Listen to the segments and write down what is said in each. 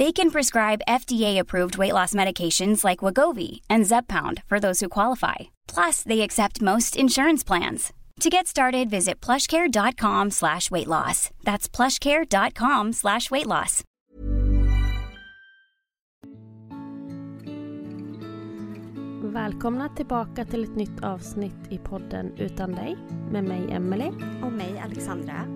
They can prescribe FDA-approved weight loss medications like Wagovi and Zepbound for those who qualify. Plus, they accept most insurance plans. To get started, visit plushcare.com slash weight loss. That's plushcare.com slash weight loss. Välkomna tillbaka till ett nytt avsnitt i podden Utan dig med mig Emelie. Och mig Alexandra.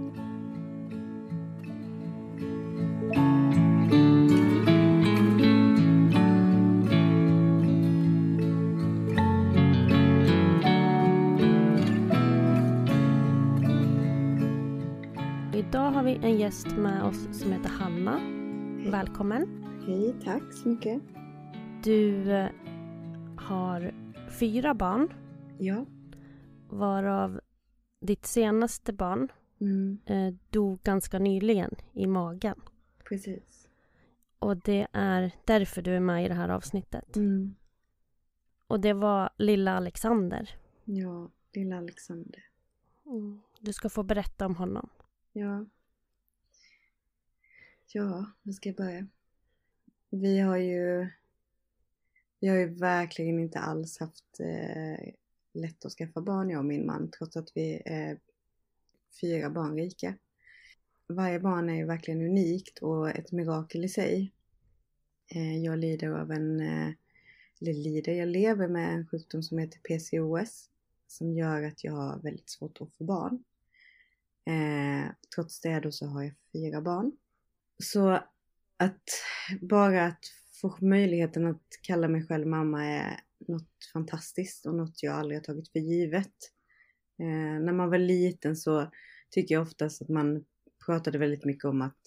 Idag har vi en gäst med oss som heter Hanna. Välkommen. Hej, tack så mycket. Du eh, har fyra barn Ja. varav ditt senaste barn Mm, eh, dog ganska nyligen i magen. precis. Och det är därför du är med i det här avsnittet. Mm, Och det var lilla Alexander. ja, lilla Alexander. Mm. Du ska få berätta om honom. Ja. Ja, var ska jag börja? Vi har ju Vi har ju verkligen inte alls haft eh, lätt att skaffa barn, jag och min man, trots att vi är fyra barn rika. Varje barn är ju verkligen unikt och ett mirakel i sig. Eh, jag lider av en, eh, eller lider, jag lever med en sjukdom som heter PCOS som gör att jag har väldigt svårt att få barn. Eh, trots det då så har jag fyra barn. Så att bara att få möjligheten att kalla mig själv mamma är något fantastiskt och något jag aldrig har tagit för givet. Eh, när man var liten så tycker jag oftast att man pratade väldigt mycket om att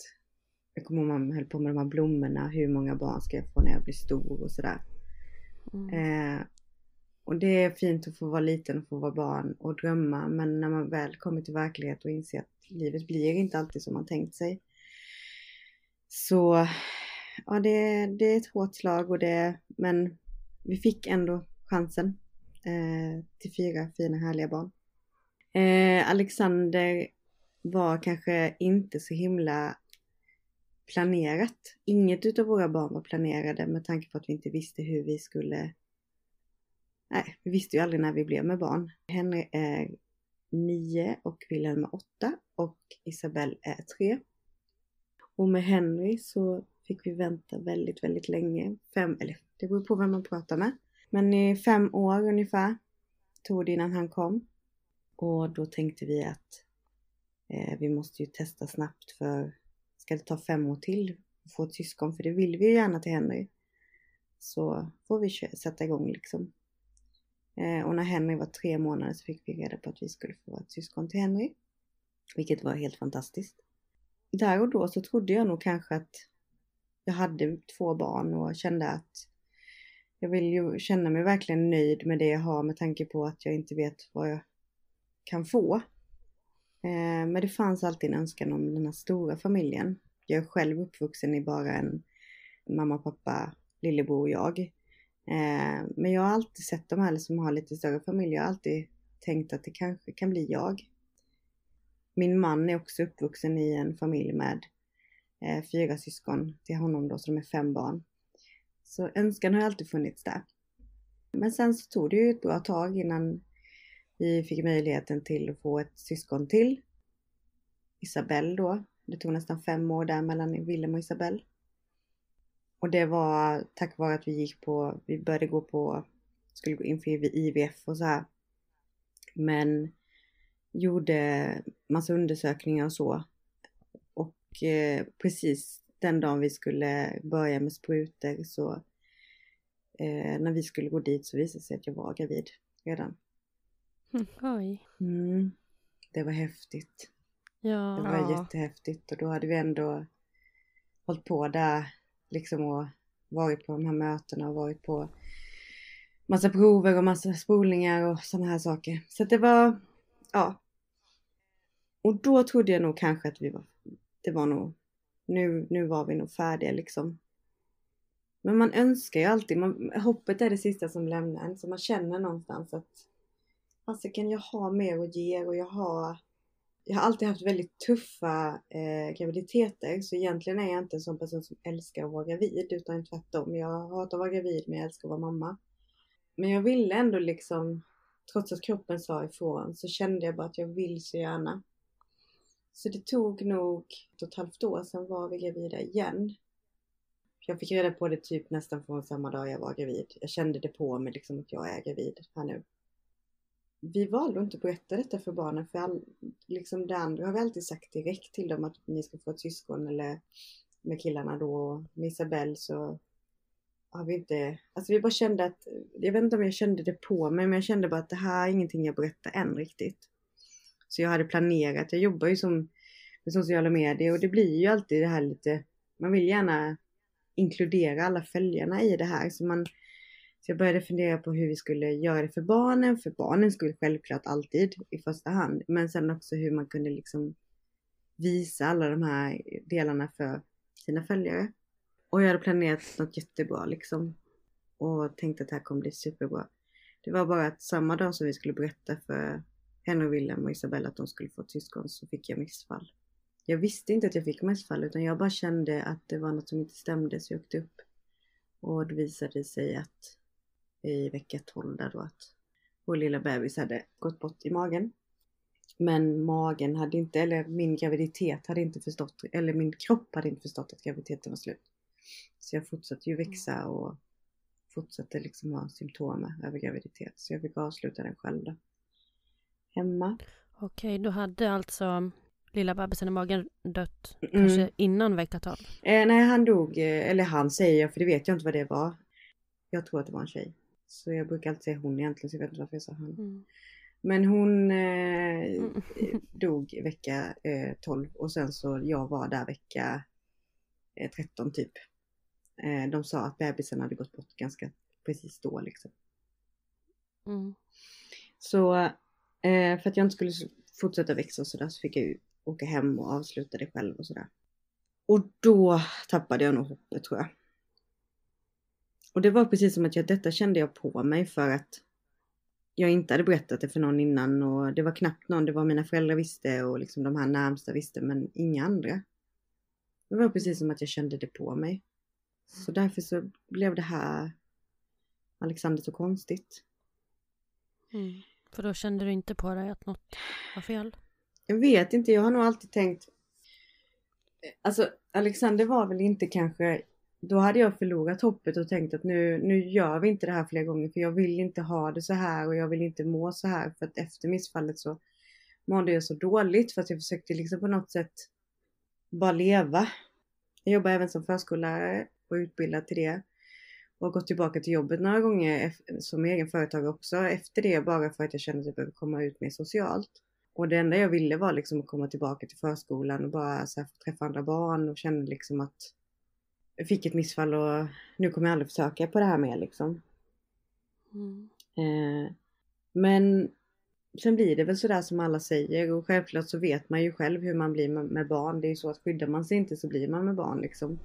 jag kommer ihåg man höll på med de här blommorna, hur många barn ska jag få när jag blir stor och sådär. Eh, och det är fint att få vara liten och få vara barn och drömma men när man väl kommer till verklighet och inser att livet blir inte alltid som man tänkt sig. Så ja, det, det är ett hårt slag och det, men vi fick ändå chansen eh, till fyra fina härliga barn. Eh, Alexander var kanske inte så himla planerat. Inget utav våra barn var planerade med tanke på att vi inte visste hur vi skulle Nej, vi visste ju aldrig när vi blev med barn. Henry är nio och Wilhelm är åtta och Isabelle är tre. Och med Henry så fick vi vänta väldigt, väldigt länge. Fem, eller det beror på vem man pratar med. Men i fem år ungefär tog det innan han kom. Och då tänkte vi att eh, vi måste ju testa snabbt för ska det ta fem år till att få ett syskon, för det vill vi ju gärna till Henry, så får vi sätta igång liksom. Eh, och när Henry var tre månader så fick vi reda på att vi skulle få ett syskon till Henry. Vilket var helt fantastiskt. Där och då så trodde jag nog kanske att jag hade två barn och kände att jag vill ju känna mig verkligen nöjd med det jag har med tanke på att jag inte vet vad jag kan få. Eh, men det fanns alltid en önskan om den här stora familjen. Jag är själv uppvuxen i bara en mamma, pappa, lillebror och jag. Eh, men jag har alltid sett de här som har lite större familj. Jag har alltid tänkt att det kanske kan bli jag. Min man är också uppvuxen i en familj med eh, fyra syskon till honom då, så de är fem barn. Så önskan har alltid funnits där. Men sen så tog det ju ett bra tag innan vi fick möjligheten till att få ett syskon till. Isabelle då. Det tog nästan fem år där mellan Willem och Isabelle. Och det var tack vare att vi gick på, vi började gå på, skulle gå in för IVF och så här. Men gjorde massa undersökningar och så. Och eh, precis den dagen vi skulle börja med sprutor så eh, när vi skulle gå dit så visade det sig att jag var gravid redan. Oj. Mm. Det var häftigt. Ja. Det var jättehäftigt och då hade vi ändå hållit på där liksom och varit på de här mötena och varit på massa prover och massa spolningar och sådana här saker. Så det var, ja. Och då trodde jag nog kanske att vi var, det var nog, nu, nu var vi nog färdiga liksom. Men man önskar ju alltid, man, hoppet är det sista som lämnar en, så man känner någonstans att Fasiken, jag har mer att ge och jag har jag har alltid haft väldigt tuffa eh, graviditeter så egentligen är jag inte en sån person som älskar att vara gravid utan tvärtom. Jag hatar att vara gravid men jag älskar att vara mamma. Men jag ville ändå liksom, trots att kroppen sa ifrån, så kände jag bara att jag vill så gärna. Så det tog nog ett och ett halvt år sen var vi gravida igen. Jag fick reda på det typ nästan från samma dag jag var gravid. Jag kände det på mig liksom att jag är gravid här nu vi valde att inte berätta detta för barnen för all, liksom det andra har vi alltid sagt direkt till dem att ni ska få ett syskon eller med killarna då. Med Isabelle så har vi inte, alltså vi bara kände att, jag vet inte om jag kände det på mig men jag kände bara att det här är ingenting jag berättar än riktigt. Så jag hade planerat, jag jobbar ju som med sociala medier och det blir ju alltid det här lite, man vill gärna inkludera alla följarna i det här så man så jag började fundera på hur vi skulle göra det för barnen, för barnen skulle självklart alltid i första hand, men sen också hur man kunde liksom visa alla de här delarna för sina följare. Och jag hade planerat något jättebra liksom. Och tänkte att det här kommer bli superbra. Det var bara att samma dag som vi skulle berätta för henne och Wilhelm och Isabella att de skulle få ett syskon så fick jag missfall. Jag visste inte att jag fick missfall utan jag bara kände att det var något som inte stämde så jag åkte upp. Och det visade sig att i vecka 12 där då att vår lilla bebis hade gått bort i magen. Men magen hade inte, eller min graviditet hade inte förstått, eller min kropp hade inte förstått att graviditeten var slut. Så jag fortsatte ju växa och fortsatte liksom ha symptom över graviditet. Så jag fick avsluta den själv då. Hemma. Okej, du hade alltså lilla bebisen i magen dött Mm. kanske innan vecka 12? Eh, nej, han dog, eh, eller han säger jag, för det vet jag inte vad det var. Jag tror att det var en tjej. Så jag brukar alltid säga hon egentligen, så jag vet inte varför jag sa han. Mm. Men hon eh, Mm. dog vecka eh, 12 och sen så jag var där vecka eh, 13 typ. Eh, de sa att bebisen hade gått bort ganska precis då liksom. Mm. Så eh, för att jag inte skulle fortsätta växa och sådär så fick jag ju åka hem och avsluta det själv och sådär. Och då tappade jag nog hoppet tror jag. Och det var precis som att jag, detta kände jag på mig för att jag inte hade berättat det för någon innan och det var knappt någon, det var mina föräldrar visste och liksom de här närmsta visste men inga andra. Det var precis som att jag kände det på mig. Så därför så blev det här Alexander så konstigt. Mm. För då kände du inte på dig att något var fel? Jag vet inte, jag har nog alltid tänkt Alltså Alexander var väl inte kanske då hade jag förlorat hoppet och tänkt att nu, nu gör vi inte det här fler gånger för jag vill inte ha det så här och jag vill inte må så här för att efter missfallet så mådde jag så dåligt för att jag försökte liksom på något sätt bara leva. Jag jobbar även som förskollärare och utbildad till det. Och har gått tillbaka till jobbet några gånger som egen företagare också efter det bara för att jag kände att jag behöver komma ut mer socialt. Och det enda jag ville var liksom att komma tillbaka till förskolan och bara så här, träffa andra barn och kände liksom att fick ett missfall och nu kommer jag aldrig försöka på det här mer liksom. Mm. Eh, men sen blir det väl sådär som alla säger och självklart så vet man ju själv hur man blir med, barn. Det är ju så att skyddar man sig inte så blir man med barn liksom.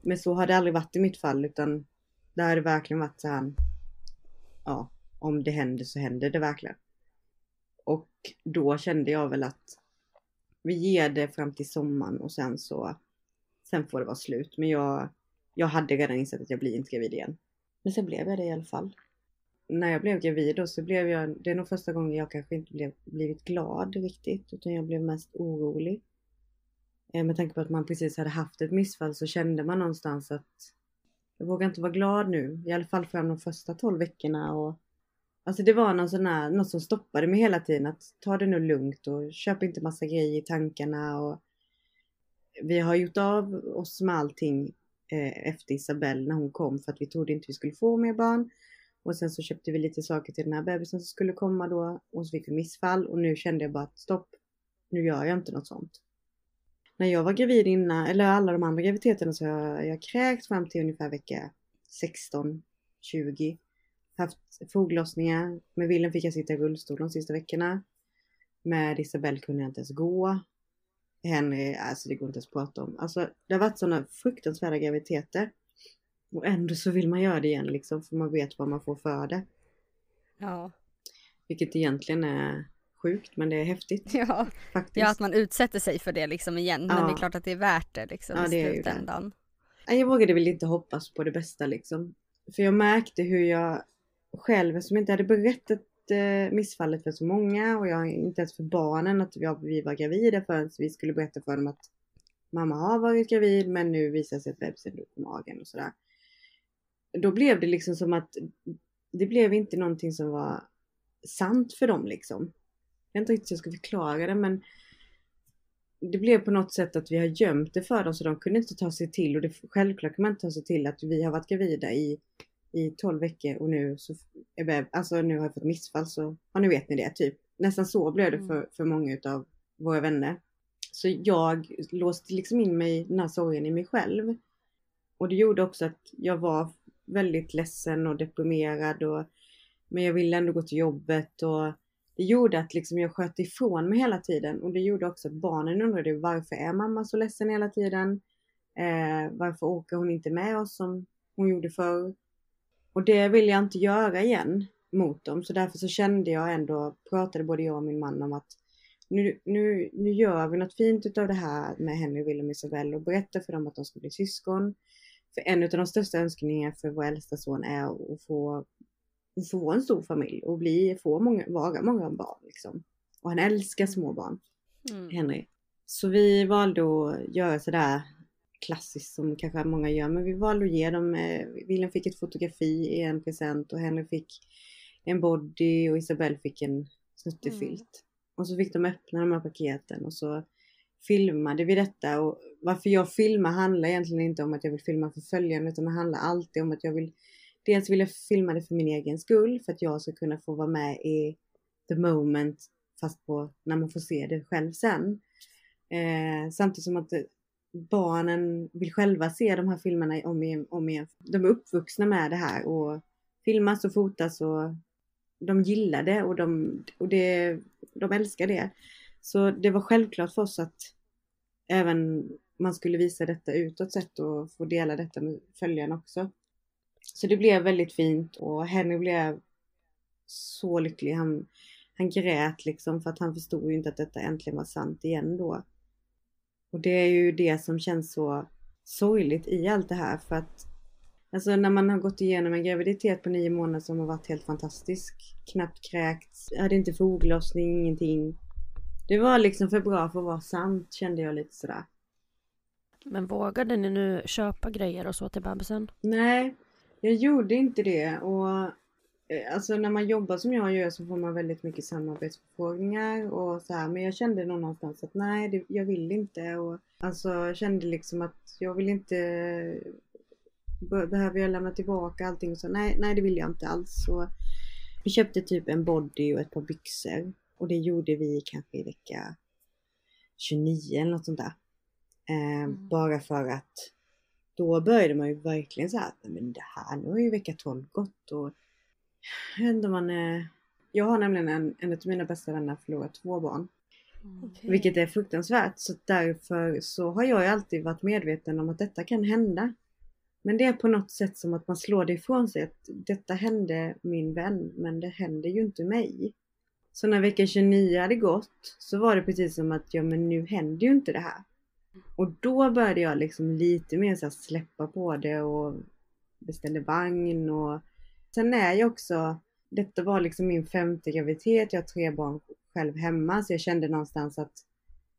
Men så har det aldrig varit i mitt fall utan det har det verkligen varit så här. Ja, om det händer så händer det verkligen. Och då kände jag väl att vi ger det fram till sommaren och sen så sen får det vara slut. Men jag, jag hade redan insett att jag blir inte gravid igen. Men sen blev jag det i alla fall. När jag blev gravid då så blev jag, det är nog första gången jag kanske inte blev, blivit glad riktigt. Utan jag blev mest orolig. Eh, med tanke på att man precis hade haft ett missfall så kände man någonstans att jag vågar inte vara glad nu. I alla fall fram de första 12 veckorna. Och, alltså det var någon sån här, något som stoppade mig hela tiden. Att ta det nu lugnt och köp inte massa grejer i tankarna. Och vi har gjort av oss med allting eh, efter Isabelle när hon kom för att vi trodde inte vi skulle få mer barn. Och sen så köpte vi lite saker till den här bebisen som skulle komma då och så fick vi missfall och nu kände jag bara att stopp, nu gör jag inte något sånt. När jag var gravid innan, eller alla de andra graviditeterna så har jag, jag kräkt fram till ungefär vecka 16, 20. Haft foglossningar. Med Willem fick jag sitta i rullstol de sista veckorna. Med Isabelle kunde jag inte ens gå. Henry, alltså det går inte ens att prata om. Alltså det har varit sådana fruktansvärda graviditeter. Och ändå så vill man göra det igen liksom för man vet vad man får för det. Ja. Vilket egentligen är sjukt men det är häftigt. Ja. Faktiskt. ja, att man utsätter sig för det liksom igen. Men Ja. det är klart att det är värt det liksom Ja, det är ju det. Jag vågade väl inte hoppas på det bästa liksom. För jag märkte hur jag själv, som inte hade berättat eh, missfallet för så många och jag inte ens för barnen att vi, vi var gravida förrän vi skulle berätta för dem att mamma har varit gravid men nu visar sig att bebisen dog på magen och sådär. Då blev det liksom som att det blev inte någonting som var sant för dem liksom. Jag vet inte riktigt hur jag ska förklara det men det blev på något sätt att vi har gömt det för dem så de kunde inte ta sig till och det, självklart kan man inte ta sig till att vi har varit gravida i, i 12 veckor och nu så är beb, alltså nu har jag fått missfall så, ja nu vet ni det typ. Nästan så blev det Mm. för, för många utav våra vänner. Så jag låste liksom in mig, den här sorgen i mig själv. Och det gjorde också att jag var väldigt ledsen och deprimerad och men jag ville ändå gå till jobbet och det gjorde att liksom jag sköt ifrån mig hela tiden och det gjorde också att barnen undrade varför är mamma så ledsen hela tiden? Eh, varför åker hon inte med oss som hon gjorde förr? Och det vill jag inte göra igen mot dem så därför så kände jag ändå, pratade både jag och min man om att nu, nu, nu gör vi något fint utav det här med Henry, Wilhelm och Isabelle och berättar för dem att de ska bli syskon. För en av de största önskningarna för vår äldsta son är att få, att få en stor familj och bli, få många, vara många barn liksom. Och han älskar små barn, Mm. Henry. Så vi valde att göra sådär klassiskt som kanske många gör, men vi valde att ge dem, eh, Wilhelm fick ett fotografi i en present och Henry fick en body och Isabelle fick en snuttefilt. Och så fick de öppna de här paketen och så filmade vi detta och varför jag filmar handlar egentligen inte om att jag vill filma för följande utan det handlar alltid om att jag vill dels vill jag filma det för min egen skull för att jag ska kunna få vara med i the moment fast på när man får se det själv sen. Eh, samtidigt som att barnen vill själva se de här filmerna om igen, om igen. De är uppvuxna med det här och filmas och fotas och de gillar det och, de, och det, de älskar det. Så det var självklart för oss att även man skulle visa detta utåt sett och få dela detta med följarna också. Så det blev väldigt fint och Henry blev så lycklig. Han, han grät liksom för att han förstod ju inte att detta äntligen var sant igen då. Och det är ju det som känns så sorgligt i allt det här för att Alltså när man har gått igenom en graviditet på nio månader som har varit helt fantastisk. Knappt kräkts, hade inte foglossning, ingenting. Det var liksom för bra för att vara sant kände jag lite sådär. Men vågade ni nu köpa grejer och så till bebisen? Nej, jag gjorde inte det och alltså när man jobbar som jag gör så får man väldigt mycket samarbetsförfrågningar och så här. Men jag kände nog någonstans att nej, det, jag vill inte och alltså jag kände liksom att jag vill inte be- behöver jag lämna tillbaka allting så nej, nej det vill jag inte alls. Så vi köpte typ en body och ett par byxor och det gjorde vi kanske i vecka 29 eller något sånt där. Eh, Bara för att då började man ju verkligen så här, "Nej, men det här, nu har ju vecka 12 gått och jag vet inte om man är... Jag har nämligen en, en av mina bästa vänner förlorat två barn. Vilket är fruktansvärt. Så därför så har jag ju alltid varit medveten om att detta kan hända. Men det är på något sätt som att man slår det ifrån sig att detta hände min vän men det händer ju inte mig. Så när vecka 29 hade gått så var det precis som att ja men nu händer ju inte det här. Och då började jag liksom lite mer så här släppa på det och beställde vagn och sen är jag också, detta var liksom min femte graviditet, jag har tre barn själv hemma så jag kände någonstans att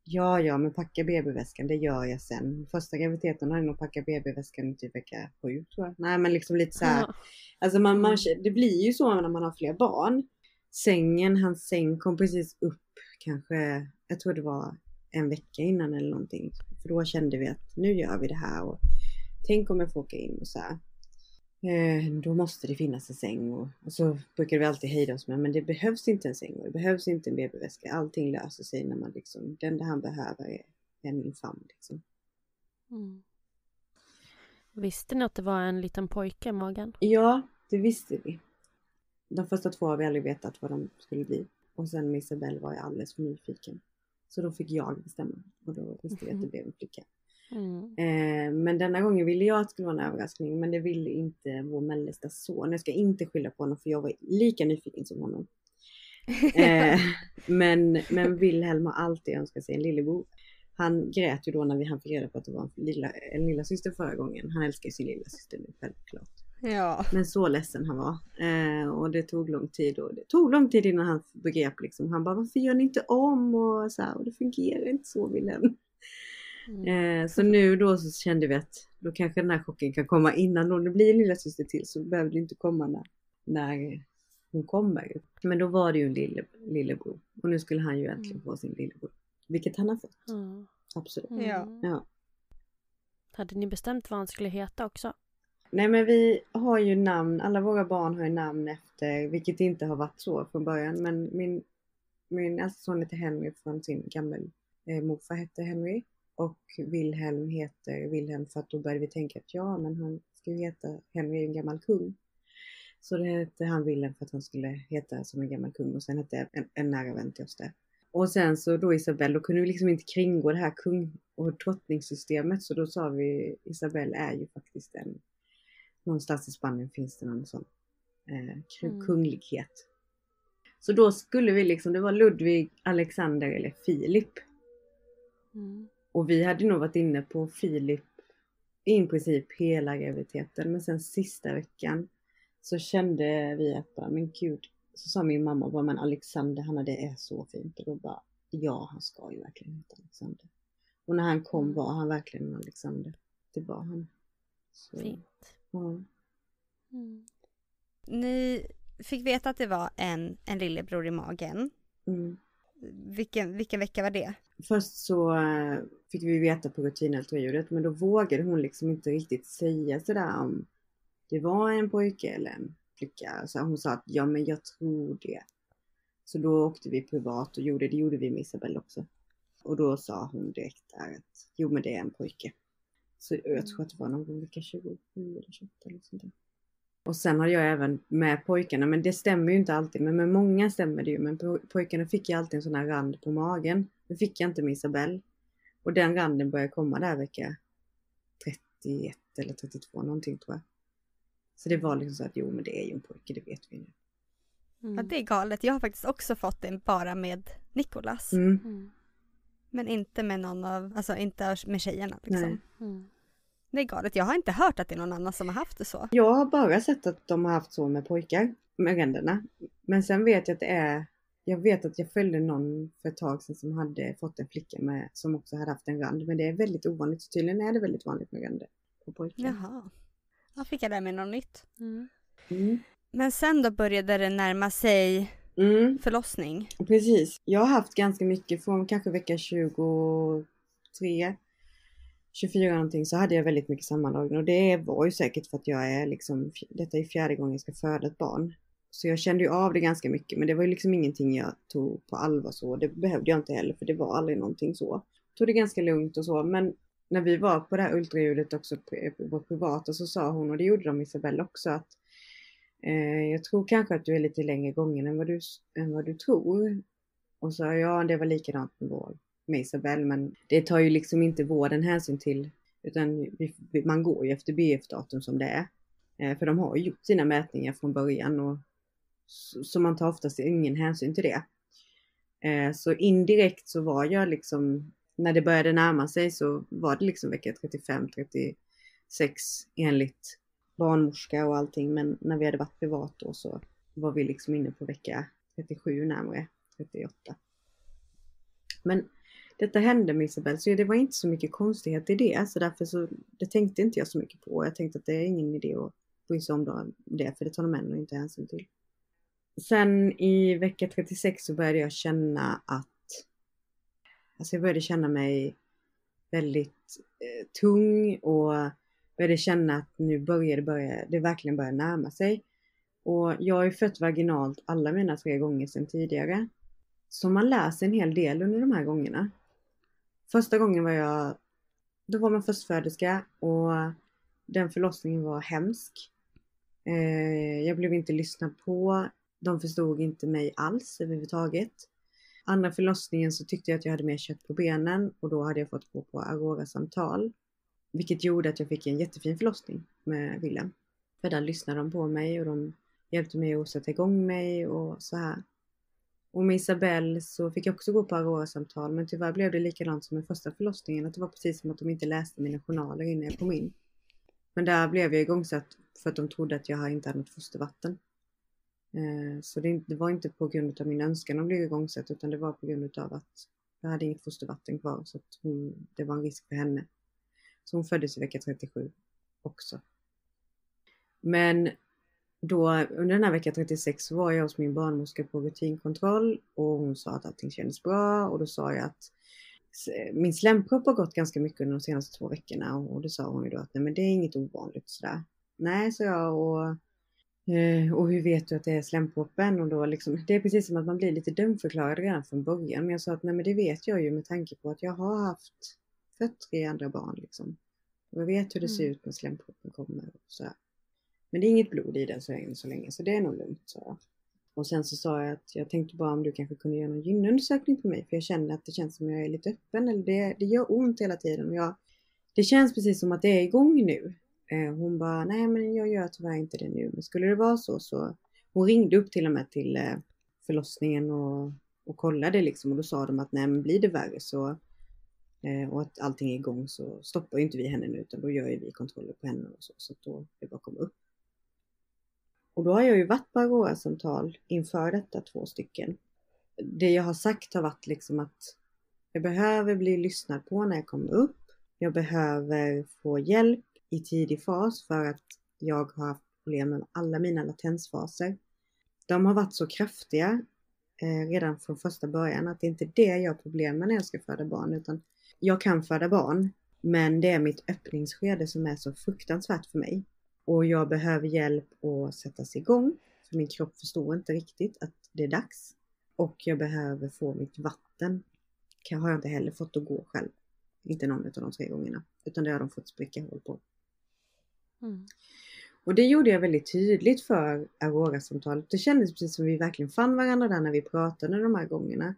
ja, ja, men packa BB-väskan, det gör jag sen. Första graviditeten har jag nog packat BB-väskan i typ vecka sju tror jag. Nej, men liksom lite så här. Ja. Alltså man, man, det blir ju så när man har fler barn. Sängen, hans säng kom precis upp kanske, jag tror det var en vecka innan eller någonting. För då kände vi att nu gör vi det här och tänk om jag får åka in och så här. Eh, då måste det finnas en säng och, och så brukar vi alltid hejda oss med men det behövs inte en säng och det behövs inte en BB-väska. Allting löser sig när man liksom, det enda han behöver är, är min famn liksom. Mm. Visste ni att det var en liten pojke i magen? Ja, det visste vi. De första två har vi aldrig vetat vad de skulle bli. Och sen med Isabelle var jag alldeles för nyfiken. Så då fick jag bestämma och då visste vi att det blev en flicka. Mm. Eh, men denna gången ville jag att det skulle vara en överraskning men det ville inte vår mellersta son. Jag ska inte skylla på honom för jag var lika nyfiken som honom. Eh, men, men Wilhelm har alltid önskat sig en lillebror. Han grät ju då när vi han fick reda på att det var en lilla, en lilla syster förra gången. Han älskar sin lilla syster nu självklart. Ja. Men så ledsen han var. Eh, och det tog lång tid och det tog lång tid innan han begrep liksom. Han bara varför gör ni inte om och så här, och det fungerar inte så Wilhelm. Mm. Eh, så nu då så kände vi att då kanske den här chocken kan komma innan då det blir en lilla syster till så behöver det inte komma när, när hon kommer. Men då var det ju en lille, lillebror och nu skulle han ju äntligen få sin lillebror. Vilket han har fått. Mm. Absolut. Ja. Ja. Hade ni bestämt vad han skulle heta också? Nej men vi har ju namn, alla våra barn har ju namn efter, vilket inte har varit så från början. Men min, min äldsta son heter Henry från sin gamla eh, morfar hette Henry. Och Wilhelm heter Wilhelm för att då började vi tänka att ja men han ska ju heta, Henry är en gammal kung. Så det hette han Wilhelm för att han skulle heta som en gammal kung och sen hette en, en nära vän till oss det. Och sen så då Isabelle, då kunde vi liksom inte kringgå det här kung och drottningssystemet så då sa vi Isabelle är ju faktiskt en Någonstans i Spanien finns det någon sån eh, Mm. kunglighet. Så då skulle vi liksom, det var Ludvig, Alexander eller Filip. Mm. Och vi hade nog varit inne på Filip i princip hela graviditeten. Men sen sista veckan så kände vi att bara, men gud. Så sa min mamma bara, men Alexander, han det är så fint. Och då bara, ja han ska ju verkligen heta Alexander. Och när han kom var han verkligen en Alexander. Det var han. Så, Fint. Ja. Mm. Ni fick veta att det var en, en lillebror i magen. Mm. Vilken, vilken vecka var det? Först så eh, fick vi veta på rutinultraljudet men då vågade hon liksom inte riktigt säga sådär om det var en pojke eller en flicka. Så hon sa att ja men jag tror det. Så då åkte vi privat och gjorde det, gjorde vi med Isabelle också. Och då sa hon direkt där att jo men det är en pojke. Så jag tror att det var någon gång vecka 27 eller 28 eller sånt där. Och sen har jag även med pojkarna, men det stämmer ju inte alltid, men med många stämmer det ju. Men po- pojkarna fick ju alltid en sån här rand på magen. Det fick jag inte med Isabelle. Och den randen började komma där vecka 31 eller 32 någonting tror jag. Så det var liksom så att jo men det är ju en pojke, det vet vi nu. Mm. Ja, det är galet. Jag har faktiskt också fått en bara med Nikolas. Mm. Mm. Men inte med någon av, alltså inte med tjejerna liksom. Nej. Det är galet. Jag har inte hört att det är någon annan som har haft det så. Jag har bara sett att de har haft så med pojkar, med ränderna. Men sen vet jag att det är, jag vet att jag följde någon för ett tag sedan som hade fått en flicka med, som också hade haft en rand. Men det är väldigt ovanligt, så tydligen är det väldigt vanligt med ränder på pojkar. Jaha. Jag fick jag lära mig något nytt. Mm. Mm. Men sen då började det närma sig Mm, förlossning. precis. Jag har haft ganska mycket från kanske vecka 23, 24 någonting så hade jag väldigt mycket sammandragning och det var ju säkert för att jag är liksom, detta är fjärde gången jag ska föda ett barn. Så jag kände ju av det ganska mycket men det var ju liksom ingenting jag tog på allvar så. Det behövde jag inte heller för det var aldrig någonting så. Tog det ganska lugnt och så men när vi var på det här ultraljudet också på, privata så sa hon och det gjorde de Isabelle också att eh, jag tror kanske att du är lite längre gången än vad du, än vad du tror. Och så ja det var likadant med vår med Isabelle men det tar ju liksom inte vården hänsyn till utan vi- man går ju efter BF-datum som det är. Eh, för de har ju gjort sina mätningar från början och så, så man tar oftast ingen hänsyn till det. Eh, så indirekt så var jag liksom när det började närma sig så var det liksom vecka 35, 36 enligt barnmorska och allting. Men när vi hade varit privat då så var vi liksom inne på vecka 37 närmare 38. Men detta hände med Isabelle så det var inte så mycket konstighet i det. Så därför så, det tänkte inte jag så mycket på. Jag tänkte att det är ingen idé att bry sig om det för det tar de ändå inte hänsyn till. Sen i vecka 36 så började jag känna att Alltså jag började känna mig väldigt eh, tung och började känna att nu börjar det, börja, det verkligen börjar närma sig. Och jag har ju fött vaginalt alla mina tre gånger sedan tidigare. Så man lär sig en hel del under de här gångerna. Första gången var jag, då var man förstföderska och den förlossningen var hemsk. Eh, jag blev inte lyssnad på. De förstod inte mig alls överhuvudtaget. Andra förlossningen så tyckte jag att jag hade mer kött på benen och då hade jag fått gå på Aurora-samtal. Vilket gjorde att jag fick en jättefin förlossning med Willem. För där lyssnade de på mig och de hjälpte mig att sätta igång mig och så här. Och med Isabelle så fick jag också gå på Aurora-samtal men tyvärr blev det likadant som med första förlossningen. Att det var precis som att de inte läste mina journaler innan jag kom in. Men där blev jag igångsatt för att de trodde att jag inte hade något fostervatten. Eh, så det, var inte på grund av min önskan att bli igångsatt utan det var på grund av att jag hade inget fostervatten kvar så att hon, det var en risk för henne. Så hon föddes i vecka 37 också. Men då under den här vecka 36 så var jag hos min barnmorska på rutinkontroll och hon sa att allting kändes bra och då sa jag att min slempropp har gått ganska mycket under de senaste två veckorna och då sa hon ju då att nej men det är inget ovanligt sådär. Nej, sa jag och Eh, och hur vet du att det är slemproppen? Och då liksom, det är precis som att man blir lite dömförklarad redan från början. Men jag sa att nej men det vet jag ju med tanke på att jag har haft fött tre andra barn liksom. Och jag vet hur det ser mm. ut när slemproppen kommer. Och så här. Men det är inget blod i den så länge, så länge så det är nog lugnt, sa jag. Och sen så sa jag att jag tänkte bara om du kanske kunde göra någon gynundersökning på mig för jag känner att det känns som jag är lite öppen eller det, det gör ont hela tiden och jag, det känns precis som att det är igång nu. Eh, hon bara, nej men jag gör tyvärr inte det nu. Men skulle det vara så så, hon ringde upp till och med till eh, förlossningen och, och kollade liksom och då sa de att nej men blir det värre så eh, och att allting är igång så stoppar ju inte vi henne nu utan då gör ju vi kontroller på henne och så. Så att då är det bara att komma upp. Och då har jag ju varit på Aurora-samtal inför detta två stycken. Det jag har sagt har varit liksom att jag behöver bli lyssnad på när jag kommer upp. Jag behöver få hjälp i tidig fas för att jag har haft problem med alla mina latensfaser. De har varit så kraftiga eh, redan från första början att det inte är det jag har problem med när jag ska föda barn utan jag kan föda barn men det är mitt öppningsskede som är så fruktansvärt för mig. Och jag behöver hjälp att sättas igång för min kropp förstår inte riktigt att det är dags. Och jag behöver få mitt vatten. Det har jag inte heller fått att gå själv. Inte någon av de tre gångerna. Utan det har de fått spricka hål på. Mm. Och det gjorde jag väldigt tydligt för Aurora-samtalet. Det kändes precis som vi verkligen fann varandra där när vi pratade de här gångerna.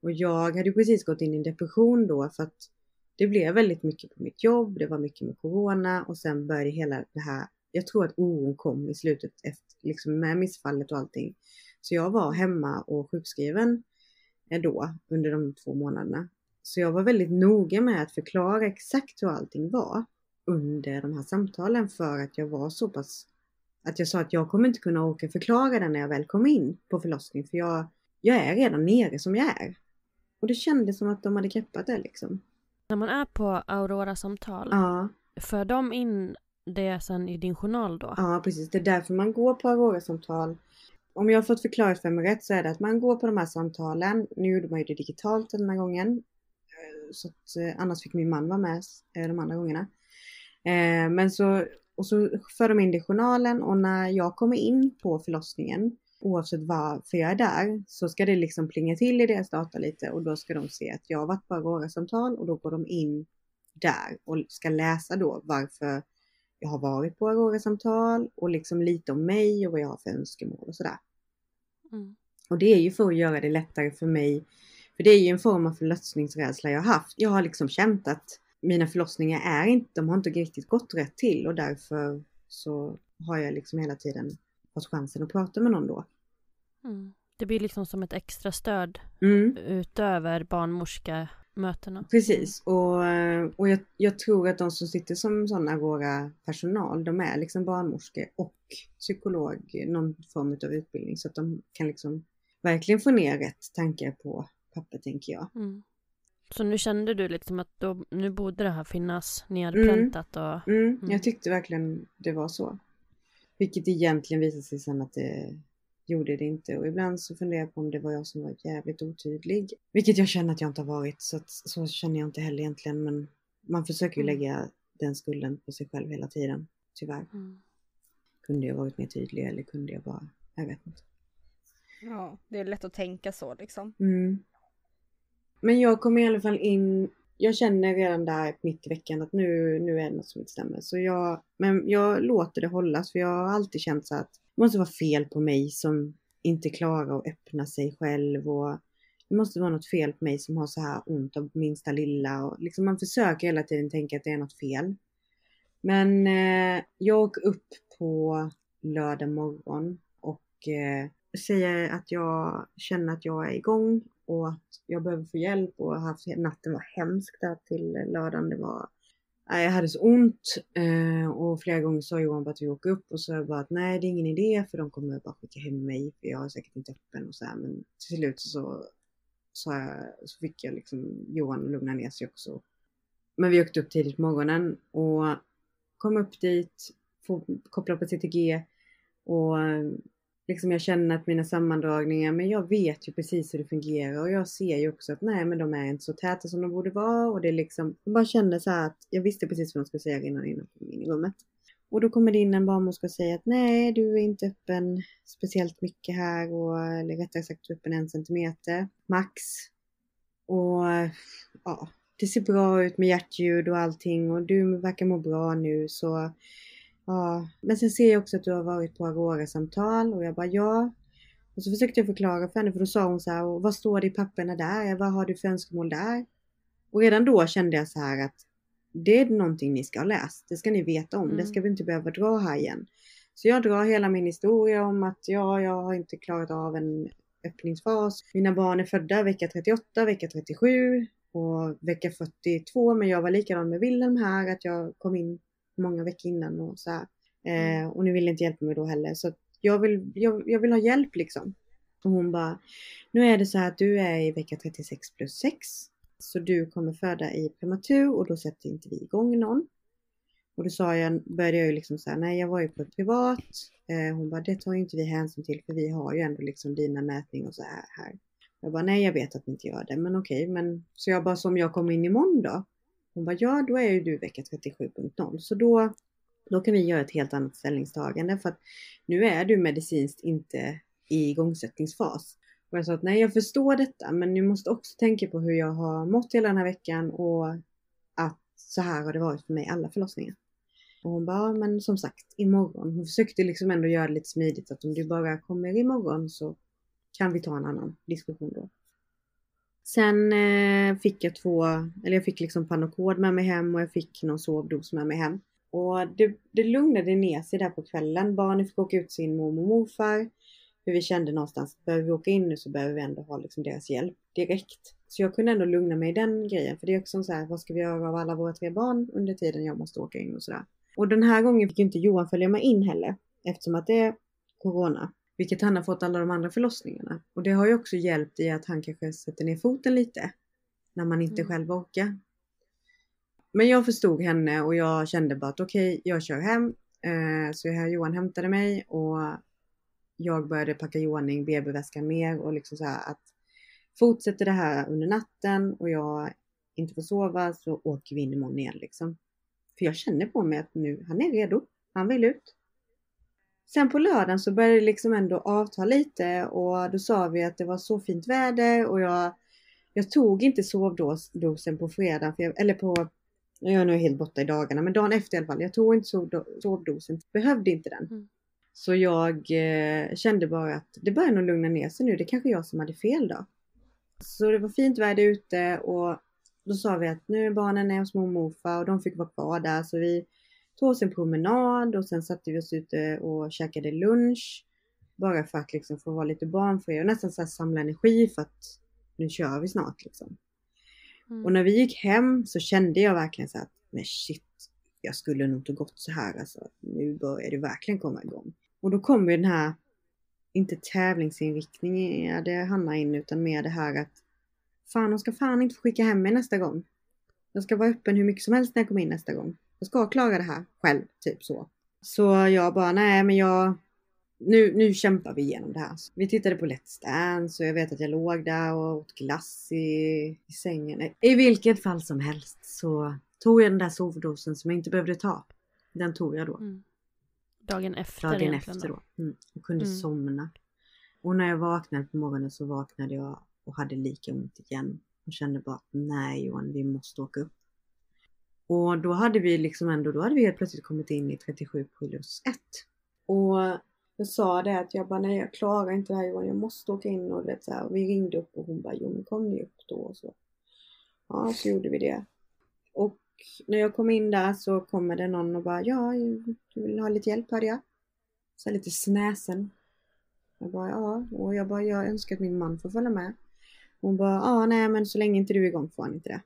Och jag hade precis gått in i en depression då för att det blev väldigt mycket på mitt jobb, det var mycket med Corona och sen började hela det här, jag tror att oron kom i slutet efter, liksom med missfallet och allting. Så jag var hemma och sjukskriven eh, då under de två månaderna. Så jag var väldigt noga med att förklara exakt hur allting var under de här samtalen för att jag var så pass att jag sa att jag kommer inte kunna orka förklara det när jag väl kom in på förlossning för jag, jag är redan nere som jag är. Och det kändes som att de hade greppat det liksom. När man är på Aurora-samtal, ja. för de in det sen i din journal då? Ja precis, det är därför man går på Aurora-samtal. Om jag har fått förklarat för mig rätt så är det att man går på de här samtalen. Nu gjorde man ju det digitalt den här gången. Eh, så att, eh, annars fick min man vara med eh, de andra gångerna. Men så, och så för de in det i journalen och när jag kommer in på förlossningen, oavsett varför jag är där, så ska det liksom plinga till i deras data lite och då ska de se att jag har varit på Aurora-samtal och då går de in där och ska läsa då varför jag har varit på Aurora-samtal och liksom lite om mig och vad jag har för önskemål och sådär. Mm. Och det är ju för att göra det lättare för mig, för det är ju en form av förlossningsrädsla jag har haft. Jag har liksom känt att mina förlossningar är inte, de har inte riktigt gått rätt till och därför så har jag liksom hela tiden fått chansen att prata med någon då. Mm. Det blir liksom som ett extra stöd mm. utöver barnmorska mötena. Precis, och, och jag, jag tror att de som sitter som sådana Agora personal, de är liksom barnmorskor och psykolog, någon form av utbildning så att de kan liksom verkligen få ner rätt tankar på papper tänker jag. Mm. Så nu kände du liksom att då, nu borde det här finnas nedpräntat och... Mm, Mm. Jag tyckte verkligen det var så. Vilket egentligen visade sig sen att det gjorde det inte. Och ibland så funderar jag på om det var jag som var jävligt otydlig. Vilket jag känner att jag inte har varit. Så, att, så känner jag inte heller egentligen. Men man försöker ju Mm. lägga den skulden på sig själv hela tiden. Tyvärr. Mm. Kunde jag varit mer tydlig eller kunde jag bara... Jag vet inte. Ja, det är lätt att tänka så liksom. Mm. Men jag kom i alla fall in, jag känner redan där mitt i veckan att nu, nu är det något som inte stämmer. Så jag, men jag låter det hållas för jag har alltid känt så att det måste vara fel på mig som inte klarar att öppna sig själv och det måste vara något fel på mig som har så här ont av minsta lilla och liksom man försöker hela tiden tänka att det är något fel. Men eh, jag åker upp på lördag morgon och eh, säger att jag känner att jag är igång och att jag behöver få hjälp och haft, natten var hemsk där till lördagen. Det var, jag hade så ont eh, och flera gånger sa Johan bara att vi åker upp och så jag bara att nej det är ingen idé för de kommer bara skicka hem mig för jag är säkert inte öppen och så här men till slut så, så, jag, så fick jag liksom Johan att lugna ner sig också. Men vi åkte upp tidigt på morgonen och kom upp dit, kopplade koppla på CTG och liksom jag känner att mina sammandragningar, men jag vet ju precis hur det fungerar och jag ser ju också att nej men de är inte så täta som de borde vara och det är liksom, jag bara kände så här att jag visste precis vad de skulle säga innan innan jag kom in i rummet. Och då kommer det in en barnmorska och säger att nej du är inte öppen speciellt mycket här och eller rättare sagt du är öppen en centimeter max. Och ja, det ser bra ut med hjärtljud och allting och du verkar må bra nu så Ja, men sen ser jag också att du har varit på Aurora-samtal och jag bara ja. Och så försökte jag förklara för henne för då sa hon så här, vad står det i papperna där? Vad har du för önskemål där? Och redan då kände jag så här att det är någonting ni ska ha läst. Det ska ni veta om. Det Mm. ska vi inte behöva dra här igen. Så jag drar hela min historia om att ja, jag har inte klarat av en öppningsfas. Mina barn är födda vecka 38, vecka 37 och vecka 42. Men jag var likadan med Wilhelm här, att jag kom in många veckor innan och så här. Eh, och ni vill inte hjälpa mig då heller. Så jag, vill, jag, jag vill ha hjälp liksom. Och hon bara, nu är det så här att du är i vecka 36 plus 6. Så du kommer föda i prematur och då sätter inte vi igång någon. Och då sa jag, började jag ju liksom säga, nej jag var ju på ett privat. Eh, hon bara, det tar ju inte vi hänsyn till för vi har ju ändå liksom dina mätningar och så här. här. Jag bara, nej jag vet att ni inte gör det, men okej. Men så jag bara, som jag kommer in imorgon då? Hon bara, ja då är ju du vecka 37.0 så då, då kan vi göra ett helt annat ställningstagande för att nu är du medicinskt inte i igångsättningsfas. Och jag sa att nej jag förstår detta men ni måste också tänka på hur jag har mått hela den här veckan och att så här har det varit för mig alla förlossningar. Och hon bara, ja, men som sagt imorgon. Hon försökte liksom ändå göra det lite smidigt att om du bara kommer imorgon så kan vi ta en annan diskussion då. Sen eh, fick jag två, eller jag fick liksom Panocod med mig hem och jag fick någon sovdos med mig hem. Och det, det lugnade ner sig där på kvällen. Barnen fick åka ut till sin mormor och morfar. För vi kände någonstans behöver vi åka in nu så behöver vi ändå ha liksom deras hjälp direkt. Så jag kunde ändå lugna mig i den grejen. För det är också så här, vad ska vi göra av alla våra tre barn under tiden jag måste åka in och sådär. Och den här gången fick ju inte Johan följa med in heller. Eftersom att det är Corona. Vilket han har fått alla de andra förlossningarna. Och det har ju också hjälpt i att han kanske sätter ner foten lite. När man inte Mm. själv orkar. Men jag förstod henne och jag kände bara att okej, jag kör hem. Eh, så jag, Johan hämtade mig och jag började packa i ordning BB-väskan mer och liksom så här att fortsätter det här under natten och jag inte får sova så åker vi in imorgon igen liksom. För jag känner på mig att nu, han är redo. Han vill ut. Sen på lördagen så började det liksom ändå avta lite och då sa vi att det var så fint väder och jag, jag tog inte sovdosen på fredagen, jag, eller på, jag är nu helt borta i dagarna, men dagen efter i alla fall. Jag tog inte sovdo- sovdosen, behövde inte den. Mm. Så jag eh, kände bara att det börjar nog lugna ner sig nu, det kanske jag som hade fel då. Så det var fint väder ute och då sa vi att nu är barnen är hos mormor och morfar och de fick vara kvar där så vi tog oss en promenad och sen satte vi oss ute och käkade lunch. Bara för att liksom få vara lite barnfria och nästan så här samla energi för att nu kör vi snart liksom. Mm. Och när vi gick hem så kände jag verkligen så att, men shit, jag skulle nog inte gått så här alltså. Nu börjar det verkligen komma igång. Och då kom ju den här, inte tävlingsinriktningen det Hanna in, utan mer det här att fan, hon ska fan inte få skicka hem mig nästa gång. Jag ska vara öppen hur mycket som helst när jag kommer in nästa gång. Jag ska klara det här själv, typ så. Så jag bara, nej men jag, nu, nu kämpar vi igenom det här. Vi tittade på Let's Dance och jag vet att jag låg där och åt glass i, i sängen. I vilket fall som helst så tog jag den där sovdosen som jag inte behövde ta. Den tog jag då. Mm. Dagen efter Dagen efter då. Mm. Och kunde Mm. somna. Och när jag vaknade på morgonen så vaknade jag och hade lika ont igen. Och kände bara att nej Johan, vi måste åka upp. Och då hade vi liksom ändå, då hade vi helt plötsligt kommit in i 37 plus 1. Och jag sa det att jag bara nej jag klarar inte det här Johan, jag måste åka in och vet så här. Och vi ringde upp och hon bara jo men kom ni upp då och så. Ja så gjorde vi det. Och när jag kom in där så kommer det någon och bara ja du vill ha lite hjälp hörde jag. Så här lite snäsen. Jag bara ja och jag bara jag önskar att min man får följa med. Hon bara ja nej men så länge inte du är igång får han inte det.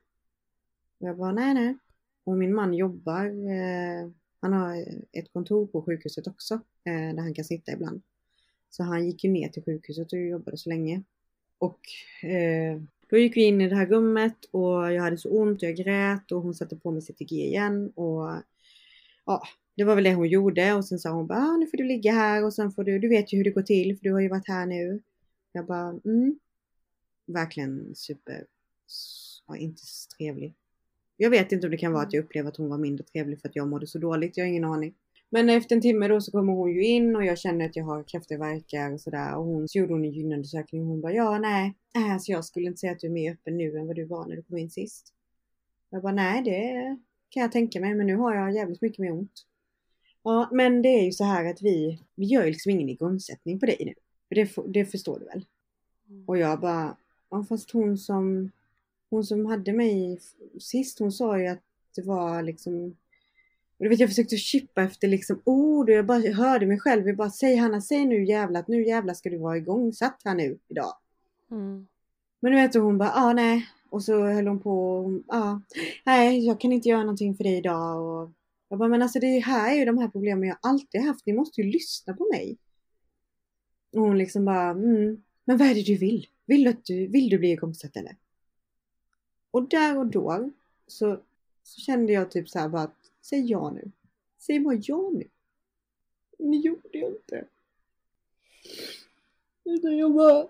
Och jag bara nej nej. Och min man jobbar, eh, han har ett kontor på sjukhuset också eh, där han kan sitta ibland. Så han gick ju ner till sjukhuset och jobbade så länge. Och eh, då gick vi in i det här rummet och jag hade så ont och jag grät och hon satte på mig CTG igen och ja, det var väl det hon gjorde och sen sa hon bara ah, nu får du ligga här och sen får du, du vet ju hur det går till för du har ju varit här nu. Jag bara mm. Verkligen super, ja, inte så trevlig. Jag vet inte om det kan vara att jag upplevde att hon var mindre trevlig för att jag mådde så dåligt, jag har ingen aning. Men efter en timme då så kommer hon ju in och jag känner att jag har kraftiga värkar och sådär. Och hon så gjorde hon en gynundersökning och hon bara ja nej, alltså jag skulle inte säga att du är mer öppen nu än vad du var när du kom in sist. Jag bara nej det kan jag tänka mig men nu har jag jävligt mycket mer ont. Ja men det är ju så här att vi, vi gör ju liksom ingen igångsättning på dig nu. Det, det förstår du väl? Och jag bara, ja fast hon som, hon som hade mig sist hon sa ju att det var liksom och du vet jag försökte chippa efter liksom ord och jag bara hörde mig själv. Jag bara säg Hanna, säg nu jävlar att nu jävlar ska du vara igångsatt här nu idag. Mm. Men du vet hon bara ah nej. Och så höll hon på och ah, nej jag kan inte göra någonting för dig idag. Och jag bara men alltså det här är ju de här problemen jag alltid haft. Ni måste ju lyssna på mig. Och hon liksom bara mm, men vad är det du vill? Vill du, att du, vill du bli igångsatt eller? Och där och då så, så kände jag typ så här bara att säg ja nu. Säg bara ja nu. Men det gjorde jag inte. Utan jag bara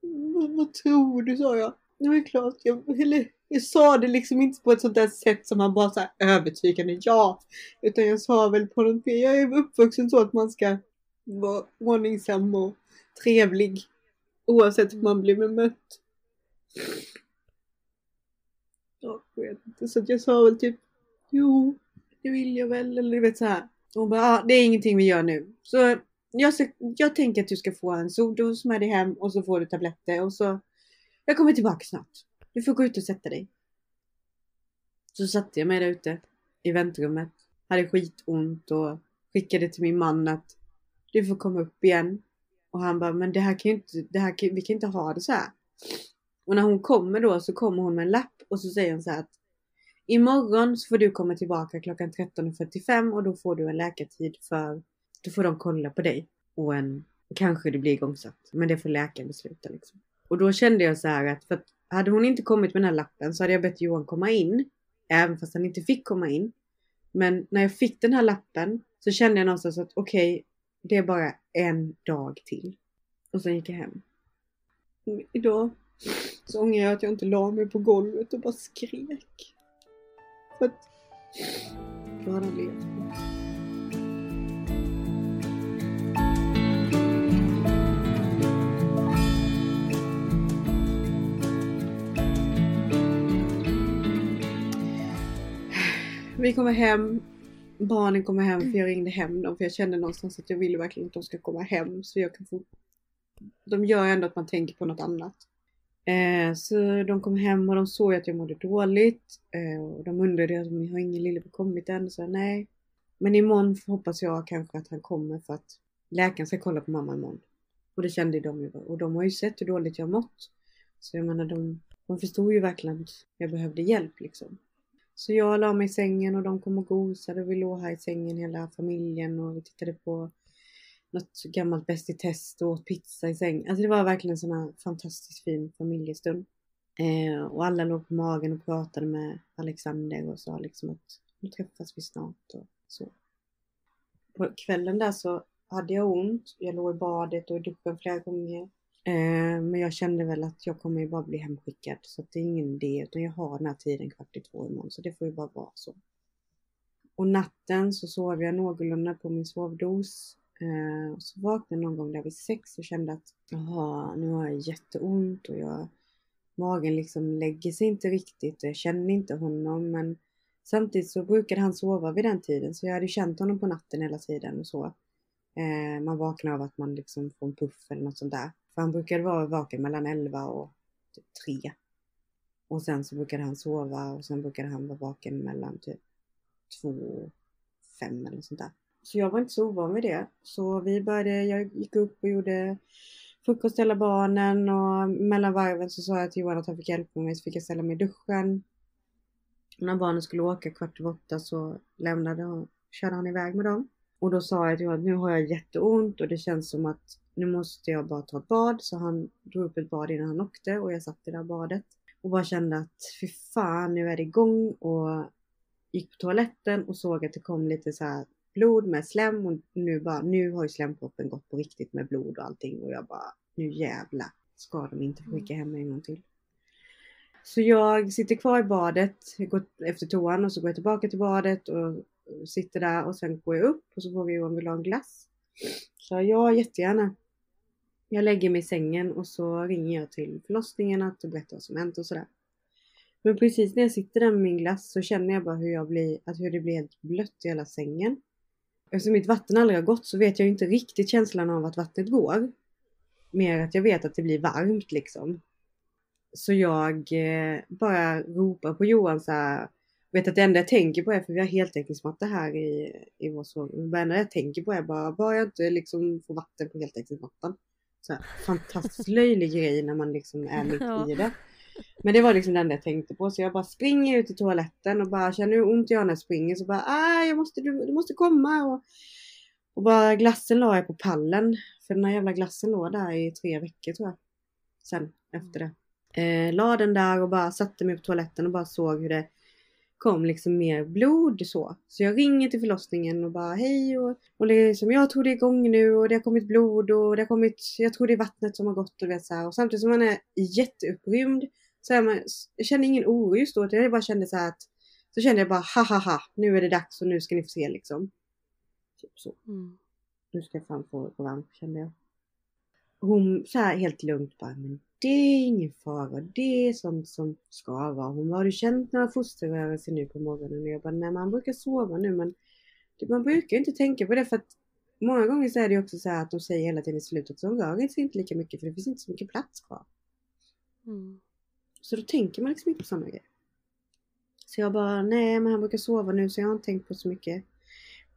vad, vad tror du sa jag. Det var klart jag, eller, jag sa det liksom inte på ett sånt där sätt som man bara så här övertygande ja. Utan jag sa väl på något jag är uppvuxen så att man ska vara ordningsam och trevlig. Oavsett hur man blir bemött. Jag vet inte. Så att jag sa väl typ Jo, det vill jag väl. Eller du vet så här. Och hon bara, ah, det är ingenting vi gör nu. Så jag, ska, jag tänker att du ska få en soldos med dig hem och så får du tabletter och så jag kommer tillbaka snart. Du får gå ut och sätta dig. Så satte jag mig där ute i väntrummet. Hade skitont och skickade till min man att du får komma upp igen. Och han bara, men det här kan ju inte, det här kan, vi kan inte ha det så här. Och när hon kommer då så kommer hon med en lapp och så säger hon så här att Imorgon så får du komma tillbaka klockan 13.45 och då får du en läkartid för då får de kolla på dig och en kanske det blir igångsatt. Men det får läkaren besluta liksom. Och då kände jag så här att för att hade hon inte kommit med den här lappen så hade jag bett Johan komma in. Även fast han inte fick komma in. Men när jag fick den här lappen så kände jag någonstans att okej, det är bara en dag till. Och sen gick jag hem. Idag så ångrar jag att jag inte la mig på golvet och bara skrek. För att då hade han levt. Vi kommer hem. Barnen kommer hem för jag ringde hem dem för jag kände någonstans att jag ville verkligen att de ska komma hem så jag kan få... De gör ändå att man tänker på något annat. Eh, så de kom hem och de såg att jag mådde dåligt. Eh, och de undrade om har ingen lillebror kommit än? Och sa nej. Men imorgon hoppas jag kanske att han kommer för att läkaren ska kolla på mamma imorgon. Och det kände de ju. Och de har ju sett hur dåligt jag mått. Så jag menar de, de förstod ju verkligen att jag behövde hjälp liksom. Så jag la mig i sängen och de kom och gosade och vi låg här i sängen hela familjen och vi tittade på något gammalt Bäst i test och åt pizza i säng. Alltså det var verkligen en sån här fantastiskt fin familjestund. Eh, och alla låg på magen och pratade med Alexander och sa liksom att nu träffas vi snart och så. På kvällen där så hade jag ont. Jag låg i badet och i duschen flera gånger. Eh, men jag kände väl att jag kommer ju bara bli hemskickad så att det är ingen idé utan jag har den här tiden kvart i två imorgon så det får ju bara vara så. Och natten så sov jag någorlunda på min sovdos. Eh, och så vaknade jag någon gång där vid sex och kände att aha, nu har jag jätteont och jag, magen liksom lägger sig inte riktigt och jag känner inte honom men samtidigt så brukade han sova vid den tiden så jag hade känt honom på natten hela tiden och så. Eh, man vaknar av att man liksom får en puff eller något sånt där. För han brukade vara vaken mellan 11 och typ 3. Och sen så brukade han sova och sen brukade han vara vaken mellan typ 2 och 5 eller sånt där. Så jag var inte så ovan vid det. Så vi började, jag gick upp och gjorde frukost till alla barnen och mellan varven så sa jag till Johan att han fick hjälpa mig så fick jag ställa mig i duschen. Och när barnen skulle åka kvart över åtta så lämnade han, körde han iväg med dem. Och då sa jag till honom att nu har jag jätteont och det känns som att nu måste jag bara ta ett bad. Så han drog upp ett bad innan han åkte och jag satt i det där badet. Och bara kände att fy fan nu är det igång och gick på toaletten och såg att det kom lite så här blod med slem och nu bara, nu har ju slemproppen gått på riktigt med blod och allting och jag bara, nu jävla ska de inte få skicka hem mig en gång till. Så jag sitter kvar i badet, går efter toan och så går jag tillbaka till badet och sitter där och sen går jag upp och så frågar Johan vill ha en glass. Så ja, jättegärna. Jag lägger mig i sängen och så ringer jag till förlossningen att berätta vad som hänt och sådär. Men precis när jag sitter där med min glass så känner jag bara hur, jag blir, att hur det blir helt blött i hela sängen. Eftersom mitt vatten aldrig har gått så vet jag inte riktigt känslan av att vattnet går. Mer att jag vet att det blir varmt liksom. Så jag eh, bara ropar på Johan så här, vet att det enda jag tänker på är, för vi har heltäckningsmatta här i, i vår sovrum. Det enda jag tänker på är bara, bara jag inte liksom får vatten på heltäckningsmattan. Så här, fantastiskt löjlig grej när man liksom är mitt i det. Men det var liksom det enda jag tänkte på. Så jag bara springer ut i toaletten och bara känner hur ont jag har när jag springer. Så bara, ah, jag måste, du, du måste komma. Och, och bara glassen la jag på pallen. För den här jävla glassen låg där i tre veckor tror jag. Sen efter det. Eh, la den där och bara satte mig på toaletten och bara såg hur det kom liksom mer blod så. Så jag ringer till förlossningen och bara hej och, och liksom, jag tror det är igång nu och det har kommit blod och det har kommit, jag tror det är vattnet som har gått och vet så här. Och samtidigt som man är jätteupprymd så är man, jag kände ingen oro just då. Jag bara kände så att så kände jag bara ha ha ha nu är det dags och nu ska ni få se liksom. Typ så. Mm. Nu ska jag fan få varmt kände jag. Hon så här helt lugnt bara men det är ingen fara, det är sånt som ska vara. Hon bara, har du känt några fosterrörelser nu på morgonen? Och jag bara, nej man brukar sova nu men man brukar inte tänka på det för att många gånger så är det också så här att de säger hela tiden i slutet att de rör sig inte lika mycket för det finns inte så mycket plats kvar. Mm. Så då tänker man liksom inte på samma grejer. Så jag bara, nej men han brukar sova nu så jag har inte tänkt på så mycket.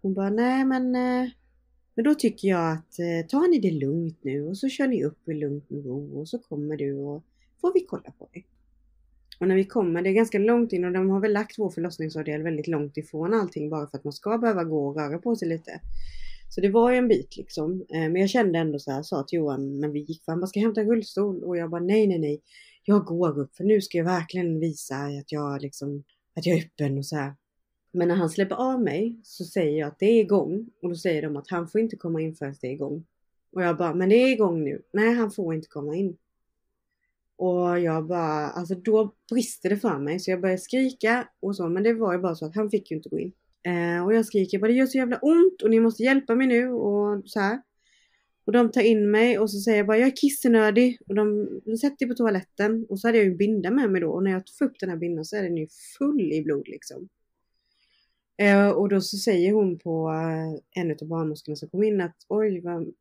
Hon bara, nej men eh, men då tycker jag att eh, tar ni det lugnt nu och så kör ni upp i lugnt och ro och så kommer du och får vi kolla på dig. Och när vi kommer, det är ganska långt in och de har väl lagt vår förlossningsavdel väldigt långt ifrån allting bara för att man ska behöva gå och röra på sig lite. Så det var ju en bit liksom. Eh, men jag kände ändå så här, sa till Johan när vi gick, fram, han bara ska hämta en rullstol och jag bara nej, nej, nej. Jag går upp för nu ska jag verkligen visa att jag liksom, att jag är öppen och så här. Men när han släpper av mig så säger jag att det är igång och då säger de att han får inte komma in förrän det är igång. Och jag bara, men det är igång nu. Nej, han får inte komma in. Och jag bara, alltså då brister det för mig så jag börjar skrika och så men det var ju bara så att han fick ju inte gå in. Eh, och jag skriker bara det gör så jävla ont och ni måste hjälpa mig nu och så här. Och de tar in mig och så säger jag bara jag är kissnödig och de, de sätter på toaletten och så hade jag ju en binda med mig då och när jag får upp den här bindan så är den ju full i blod liksom. Eh, och då så säger hon på eh, en av barnmorskorna som kom in att oj vad,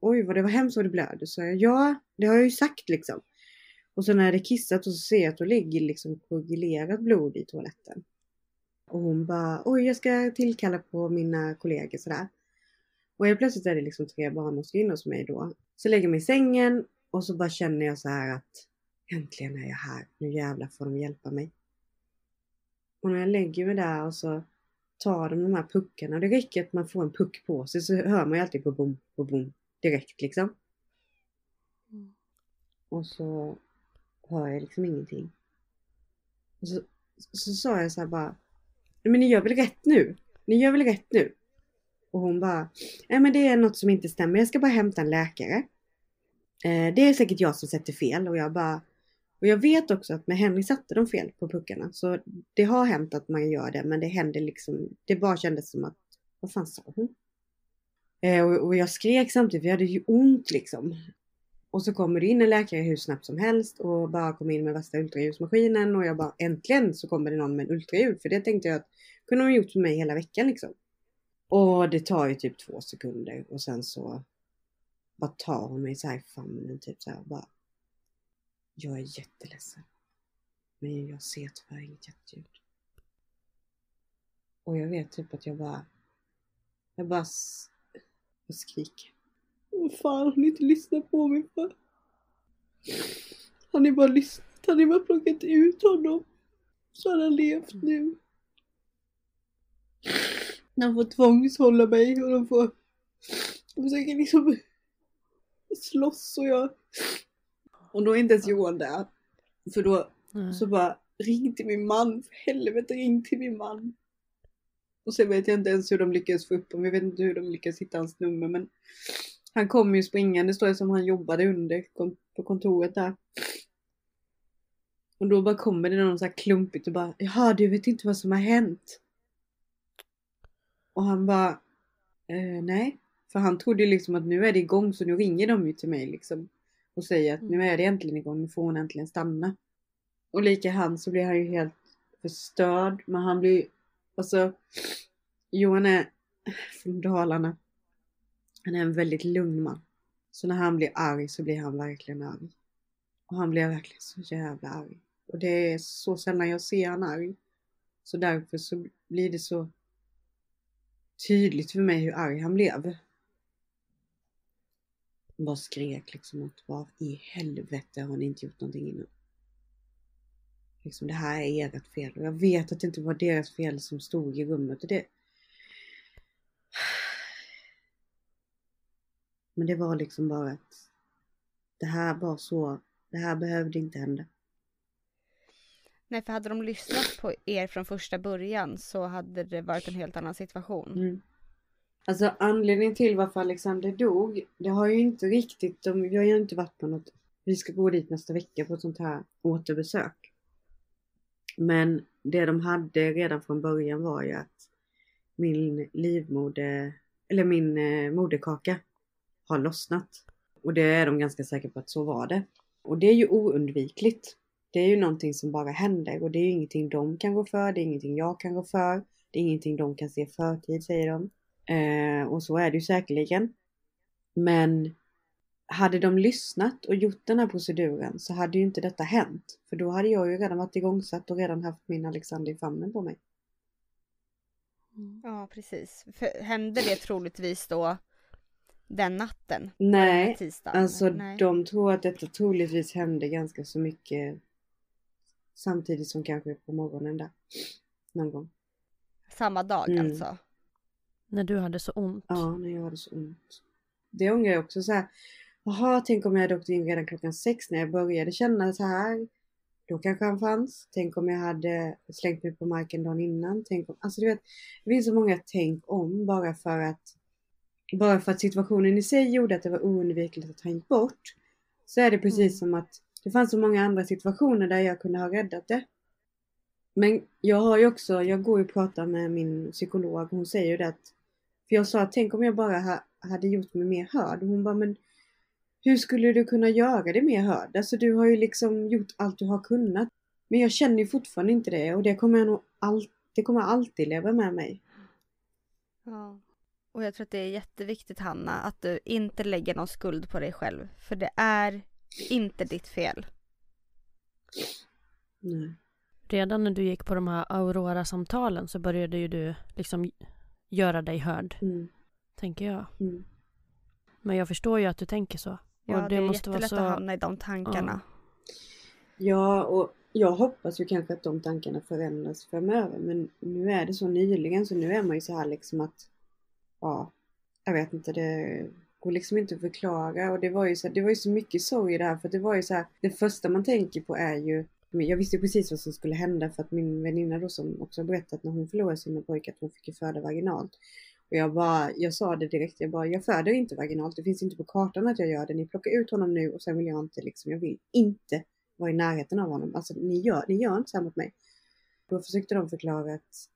oj vad det var hemskt vad det blöder. Så jag, ja, det har jag ju sagt liksom. Och så när jag hade kissat och så ser jag att det ligger liksom koagulerat blod i toaletten. Och hon bara, oj jag ska tillkalla på mina kollegor sådär. Och helt plötsligt är det liksom tre barnmorskor inne hos mig då. Så lägger jag mig i sängen och så bara känner jag så här att äntligen är jag här, nu jävlar får de hjälpa mig. Och när jag lägger mig där och så tar de de här puckarna och det räcker att man får en puck på sig så hör man ju alltid på bom, på bom direkt liksom. Mm. Och så hör jag liksom ingenting. Och så, så sa jag så här bara, "Nej, men ni gör väl rätt nu? Ni gör väl rätt nu? Och hon bara, nej men det är något som inte stämmer, jag ska bara hämta en läkare. Eh, det är säkert jag som sätter fel och jag bara, och jag vet också att med Henry satte de fel på puckarna. Så det har hänt att man gör det men det händer liksom, det bara kändes som att, vad fan sa hon? Eh, och, och jag skrek samtidigt, för jag hade ju ont liksom. Och så kommer det in en läkare hur snabbt som helst och bara kom in med värsta ultraljudsmaskinen och jag bara äntligen så kommer det någon med en ultraljud. För det tänkte jag att kunde de gjort för mig hela veckan liksom. Och det tar ju typ två sekunder och sen så bara tar hon mig så här i famnen typ så här och bara. Jag är jätteledsen. Men jag ser tyvärr inget hjärtljud. Och jag vet typ att jag bara. Jag bara. Jag skriker. Vad fan har ni inte lyssnat på mig för? Har ni bara lyssnat? Har ni bara plockat ut honom? Så han han levt nu. De får tvångshålla mig och de får... De försöker liksom slåss och jag... Och då är inte ens Johan där. För då Nej. så bara ring till min man, för helvete ring till min man. Och sen vet jag inte ens hur de lyckades få upp honom, jag vet inte hur de lyckades hitta hans nummer men han kom ju springande, står det som han jobbade under på kontoret där. Och då bara kommer det någon så här klumpigt och bara Jaha du vet inte vad som har hänt. Och han bara eh, Nej. För han trodde ju liksom att nu är det igång så nu ringer de ju till mig liksom. Och säger att nu är det äntligen igång, nu får hon äntligen stanna. Och lika han så blir han ju helt förstörd. Men han blir, alltså, Johan är från Dalarna. Han är en väldigt lugn man. Så när han blir arg så blir han verkligen arg. Och han blir verkligen så jävla arg. Och det är så sällan jag ser han arg. Så därför så blir det så tydligt för mig hur arg han blev. Han bara skrek liksom att vad i helvete har ni inte gjort någonting innan? Liksom det här är ert fel och jag vet att det inte var deras fel som stod i rummet och det Men det var liksom bara att det här var så, det här behövde inte hända. Nej, för hade de lyssnat på er från första början så hade det varit en helt annan situation. Mm. Alltså anledningen till varför Alexander dog, det har ju inte riktigt, de, vi har ju inte varit på något, vi ska gå dit nästa vecka på ett sånt här återbesök. Men det de hade redan från början var ju att min livmoder, eller min eh, moderkaka har lossnat. Och det är de ganska säkra på att så var det. Och det är ju oundvikligt. Det är ju någonting som bara händer och det är ju ingenting de kan gå för, det är ingenting jag kan gå för. Det är ingenting de kan se i förtid säger de. Eh, och så är det ju säkerligen. Men hade de lyssnat och gjort den här proceduren så hade ju inte detta hänt. För då hade jag ju redan varit igångsatt och redan haft min Alexander i famnen på mig. Ja, precis. För, hände det troligtvis då den natten? Nej, Tisdagen? alltså Nej. de tror att detta troligtvis hände ganska så mycket samtidigt som kanske på morgonen där. Någon gång. Samma dag Mm. alltså? När du hade så ont. Ja, när jag hade så ont. Det ångrar jag också så här. Jaha, tänk om jag hade åkt in redan klockan sex när jag började känna så här. Då kanske han fanns. Tänk om jag hade slängt mig på marken dagen innan. Tänk om, alltså du vet, det finns så många tänk om bara för att bara för att situationen i sig gjorde att det var oundvikligt att han gick bort. Så är det precis Mm. som att det fanns så många andra situationer där jag kunde ha räddat det. Men jag har ju också, jag går ju och pratar med min psykolog. Hon säger ju det att, för jag sa tänk om jag bara ha, hade gjort mig mer hörd. Och hon bara, men hur skulle du kunna göra det mer hörd? Alltså du har ju liksom gjort allt du har kunnat. Men jag känner ju fortfarande inte det och det kommer jag nog all, det kommer alltid leva med mig. Ja. Och jag tror att det är jätteviktigt Hanna, att du inte lägger någon skuld på dig själv. För det är inte ditt fel. Nej. Redan när du gick på de här Aurora-samtalen så började ju du liksom göra dig hörd, Mm, tänker jag. mm. Men jag förstår ju att du tänker så. Ja, Och det, är måste vara jättelätt så... att hamna i de tankarna. Ja, och jag hoppas ju kanske att de tankarna förändras framöver. Men nu är det så nyligen så nu är man ju så här liksom att, ja, jag vet inte, det går liksom inte att förklara. Och det var ju så, det var ju så mycket sorg i det här för det var ju så här, det första man tänker på är ju jag visste precis vad som skulle hända för att min väninna då som också har berättat när hon förlorade sin pojke att hon fick föda vaginalt. Och jag bara, jag sa det direkt, jag bara, jag föder inte vaginalt, det finns inte på kartan att jag gör det. Ni plockar ut honom nu och sen vill jag inte liksom, jag vill inte vara i närheten av honom. Alltså ni gör, ni gör inte så här mot mig. Då försökte de förklara att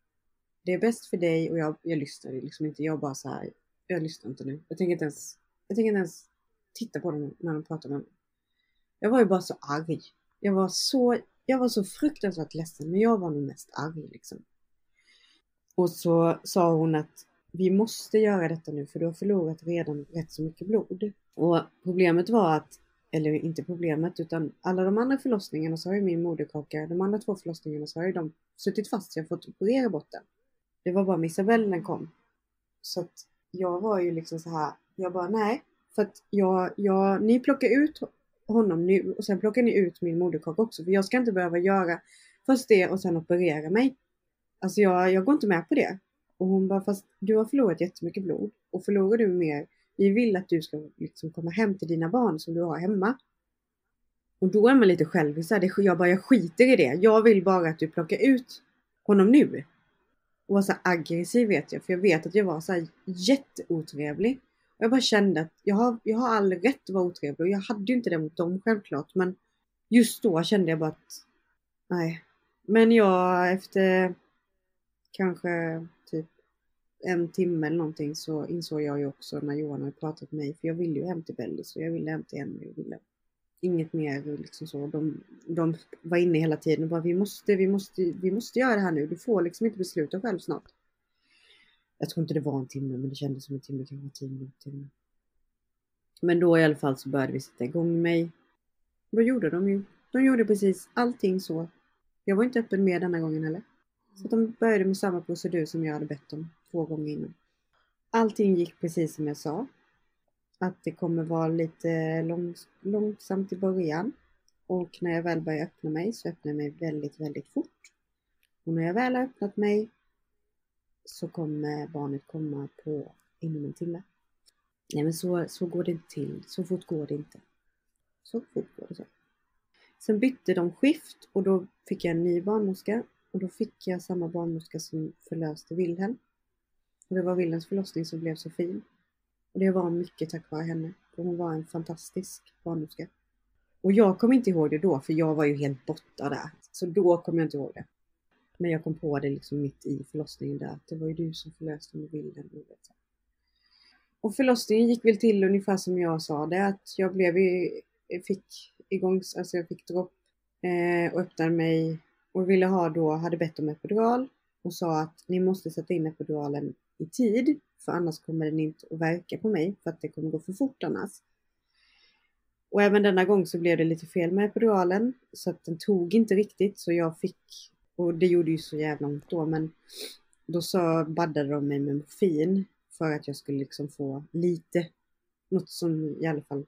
det är bäst för dig och jag, jag lyssnade liksom inte. Jag bara så här, jag lyssnar inte nu. Jag tänker inte ens, jag tänker inte ens titta på dem när de pratar med mig. Jag var ju bara så arg. Jag var så, jag var så fruktansvärt ledsen men jag var nog mest arg liksom. Och så sa hon att vi måste göra detta nu för du har förlorat redan rätt så mycket blod. Och problemet var att, eller inte problemet, utan alla de andra förlossningarna så har ju min moderkaka, de andra två förlossningarna så har ju de suttit fast, så jag har fått operera bort den. Det var bara med Isabelle den kom. Så att jag var ju liksom så här, jag bara nej, för att jag, jag, ni plockar ut honom nu och sen plockar ni ut min moderkaka också för jag ska inte behöva göra först det och sen operera mig. Alltså jag, jag går inte med på det. Och hon bara, fast du har förlorat jättemycket blod och förlorar du mer, vi vill att du ska liksom komma hem till dina barn som du har hemma. Och då är man lite självisk. Jag bara, jag skiter i det. Jag vill bara att du plockar ut honom nu. Och var så aggressiv vet jag, för jag vet att jag var så här jätteotrevlig. Och jag bara kände att jag har, jag har all rätt att vara otrevlig och jag hade ju inte det mot dem självklart. Men just då kände jag bara att nej. Men jag efter kanske typ en timme eller någonting så insåg jag ju också när Johan hade pratat med mig, för jag ville ju hem till Bellis och jag ville hem till henne. Jag ville inget mer liksom så. De, de var inne hela tiden och bara vi måste, vi måste, vi måste göra det här nu. Du får liksom inte besluta själv snart. Jag tror inte det var en timme men det kändes som en timme, kanske tio minuter. Men då i alla fall så började vi sätta igång mig. Då gjorde de ju, de gjorde precis allting så. Jag var inte öppen med denna gången heller. Så de började med samma procedur som jag hade bett om två gånger innan. Allting gick precis som jag sa. Att det kommer vara lite långs långsamt i början. Och när jag väl börjar öppna mig så öppnar jag mig väldigt, väldigt fort. Och när jag väl har öppnat mig så kommer barnet komma på inom en timme. Nej men så, så går det inte till. Så fort går det inte. Så fort går det så. Sen bytte de skift och då fick jag en ny barnmorska och då fick jag samma barnmorska som förlöste Wilhelm. Och det var Wilhelms förlossning som blev så fin. Och det var mycket tack vare henne. För hon var en fantastisk barnmorska. Och jag kom inte ihåg det då, för jag var ju helt borta där. Så då kom jag inte ihåg det. Men jag kom på det liksom mitt i förlossningen där, att det var ju du som förlöste med bilden. Och förlossningen gick väl till ungefär som jag sa det, att jag blev ju, fick igång, alltså jag fick dropp eh, och öppnade mig och ville ha då, hade bett om epidural och sa att ni måste sätta in epiduralen i tid för annars kommer den inte att verka på mig för att det kommer gå för fort annars. Och även denna gång så blev det lite fel med epiduralen så att den tog inte riktigt så jag fick, och det gjorde ju så jävla ont då men då så baddade de mig med morfin för att jag skulle liksom få lite, något som i alla fall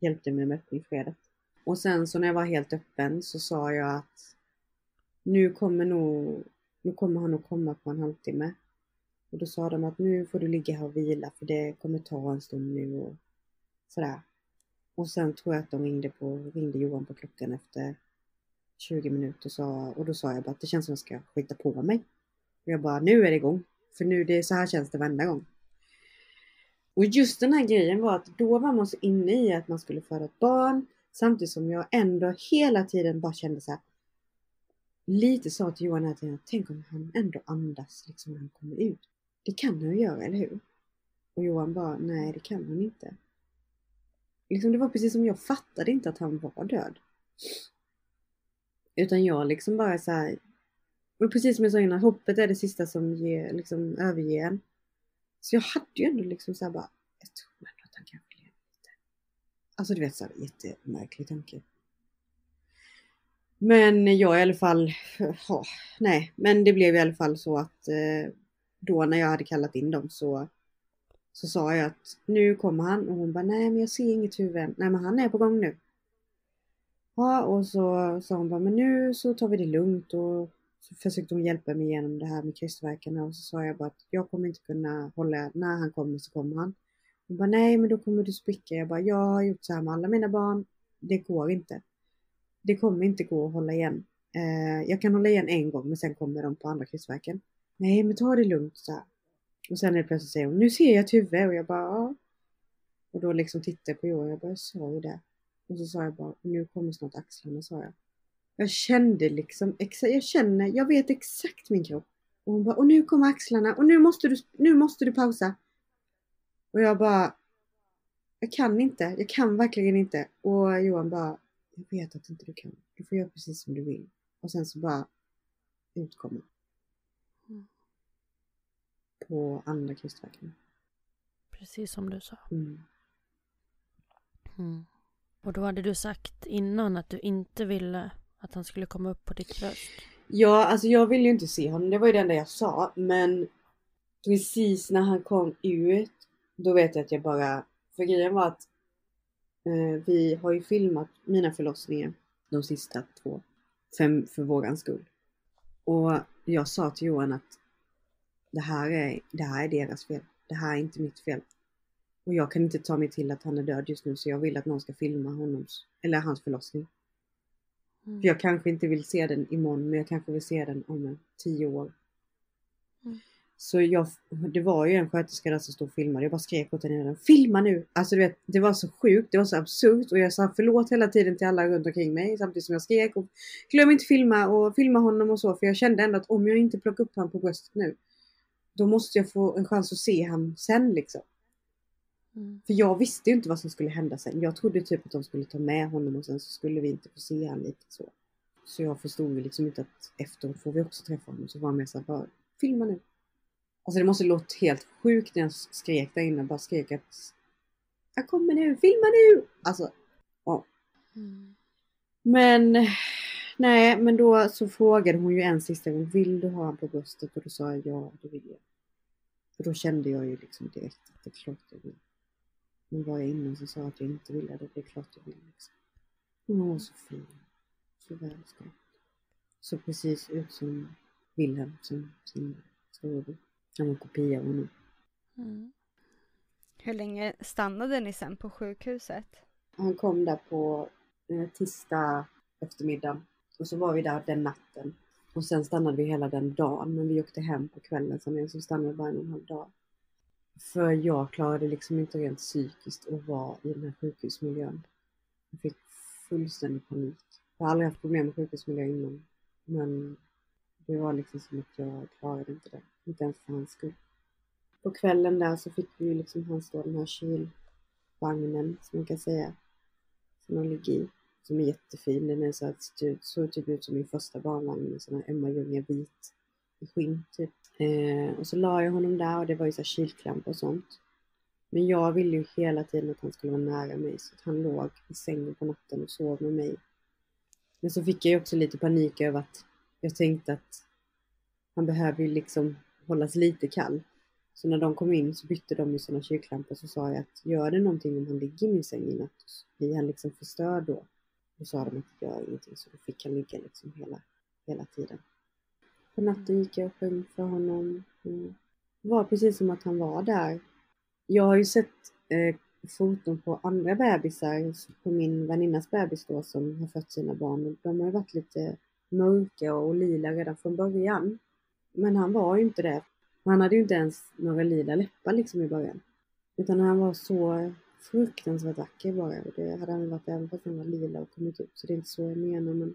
hjälpte mig med öppningsskedet. Och sen så när jag var helt öppen så sa jag att nu kommer nog, nu kommer han att komma på en halvtimme. Och då sa de att nu får du ligga här och vila för det kommer ta en stund nu och sådär. Och sen tror jag att de ringde, på, ringde Johan på klockan efter 20 minuter och, sa, och då sa jag bara att det känns som att jag ska skita på mig. Och jag bara, nu är det igång. För nu, det, så här känns det varenda gång. Och just den här grejen var att då var man så inne i att man skulle föda ett barn samtidigt som jag ändå hela tiden bara kände så här, lite sa till Johan att tänk om han ändå andas liksom när han kommer ut. Det kan han ju göra, eller hur? Och Johan bara, nej det kan han inte. Liksom det var precis som jag fattade inte att han var död. Utan jag liksom bara så här, och precis som jag sa innan, hoppet är det sista som ger, liksom överger en. Så jag hade ju ändå liksom så här bara, jag tror ändå att han kanske lever lite. Alltså du vet så här, jättemärklig tanke. Men jag i alla fall, oh, nej, men det blev i alla fall så att eh, då när jag hade kallat in dem så, så sa jag att nu kommer han och hon bara nej men jag ser inget huvud än. Nej men han är på gång nu. Ja, och så sa hon bara, men nu så tar vi det lugnt och så försökte hon hjälpa mig igenom det här med krystvärkarna och så sa jag bara att jag kommer inte kunna hålla, när han kommer så kommer han. Hon bara, nej men då kommer du spricka. Jag bara, jag har gjort så här med alla mina barn. Det går inte. Det kommer inte gå att hålla igen. Eh, jag kan hålla igen en gång men sen kommer de på andra krystvärken. Nej men ta det lugnt så här. Och sen är det plötsligt säger hon, nu ser jag ett huvud och jag bara, ja. Och då liksom tittar jag på Johan och jag bara, jag sa ju det. Och så sa jag bara, nu kommer snart axlarna sa jag. Jag kände liksom, jag känner, jag vet exakt min kropp. Och hon bara, och nu kommer axlarna och nu måste du, nu måste du pausa. Och jag bara, jag kan inte, jag kan verkligen inte. Och Johan bara, jag vet att inte du kan. Du får göra precis som du vill. Och sen så bara utkommer. På andra krystvärken. Precis som du sa. Mm. Mm. Och då hade du sagt innan att du inte ville att han skulle komma upp på ditt bröst. Ja, alltså jag ville ju inte se honom. Det var ju det enda jag sa. Men precis när han kom ut, då vet jag att jag bara... För grejen var att eh, vi har ju filmat mina förlossningar, de sista två, för, för våran skull. Och jag sa till Johan att det här, är, det här är deras fel. Det här är inte mitt fel. Och jag kan inte ta mig till att han är död just nu så jag vill att någon ska filma honom, eller hans förlossning. Mm. För jag kanske inte vill se den imorgon men jag kanske vill se den om tio år. Mm. Så jag, det var ju en sköterska där som stod och filmade. Jag bara skrek åt henne. Filma nu! Alltså du vet, det var så sjukt, det var så absurt och jag sa förlåt hela tiden till alla runt omkring mig samtidigt som jag skrek. Och glöm inte filma och filma honom och så för jag kände ändå att om jag inte plockar upp honom på bröstet nu då måste jag få en chans att se honom sen liksom. Mm. För jag visste ju inte vad som skulle hända sen. Jag trodde typ att de skulle ta med honom och sen så skulle vi inte få se honom lite så. Så jag förstod ju liksom inte att efteråt får vi också träffa honom. Så var han mer såhär bara, filma nu. Alltså det måste låtit helt sjukt när jag skrek där inne. Bara skrek att jag kommer nu, filma nu! Alltså, ja. Mm. Men nej, men då så frågade hon ju en sista gång, vill du ha honom på bröstet? Och då sa jag ja, det vill jag. För då kände jag ju liksom direkt att det är klart jag vill. Men var jag inne så sa att jag inte ville det, det är klart jag vill liksom. Hon var så fin. Så välskapt. Så precis ut som Wilhelm, som sin storebror. Han var en kopia av honom. Mm. Hur länge stannade ni sen på sjukhuset? Han kom där på eh, tisdag eftermiddag. Och så var vi där den natten. Och sen stannade vi hela den dagen. Men vi åkte hem på kvällen sen igen, så stannade vi bara en och en halv dag. För jag klarade liksom inte rent psykiskt att vara i den här sjukhusmiljön. Jag fick fullständig panik. Jag har aldrig haft problem med sjukhusmiljö innan. Men det var liksom som att jag klarade inte det. Inte ens för hans skull. På kvällen där så fick vi ju liksom hans då den här kylvagnen som man kan säga. Som han ligger i. Som är jättefin. Den är så att typ, såg typ ut som min första barnvagn med sån här Emma Ljunga vit i skinn typ. Eh, och så la jag honom där och det var ju så här kylklamp och sånt. Men jag ville ju hela tiden att han skulle vara nära mig så att han låg i sängen på natten och sov med mig. Men så fick jag ju också lite panik över att jag tänkte att han behöver ju liksom hållas lite kall. Så när de kom in så bytte de ju sina kylklampor så sa jag att gör det någonting om han ligger i min säng i natt? Blir han liksom förstörd då? Då sa de att det gör ingenting så då fick han ligga liksom hela, hela tiden. På natten gick jag och sjöng för honom. Mm. Det var precis som att han var där. Jag har ju sett eh, foton på andra bebisar, på min väninnas bebis då som har fött sina barn. De har ju varit lite mörka och lila redan från början. Men han var ju inte det. Han hade ju inte ens några lila läppar liksom i början. Utan han var så fruktansvärt vacker bara. Det hade han varit även fast han var lila och kommit ut. Så det är inte så jag menar men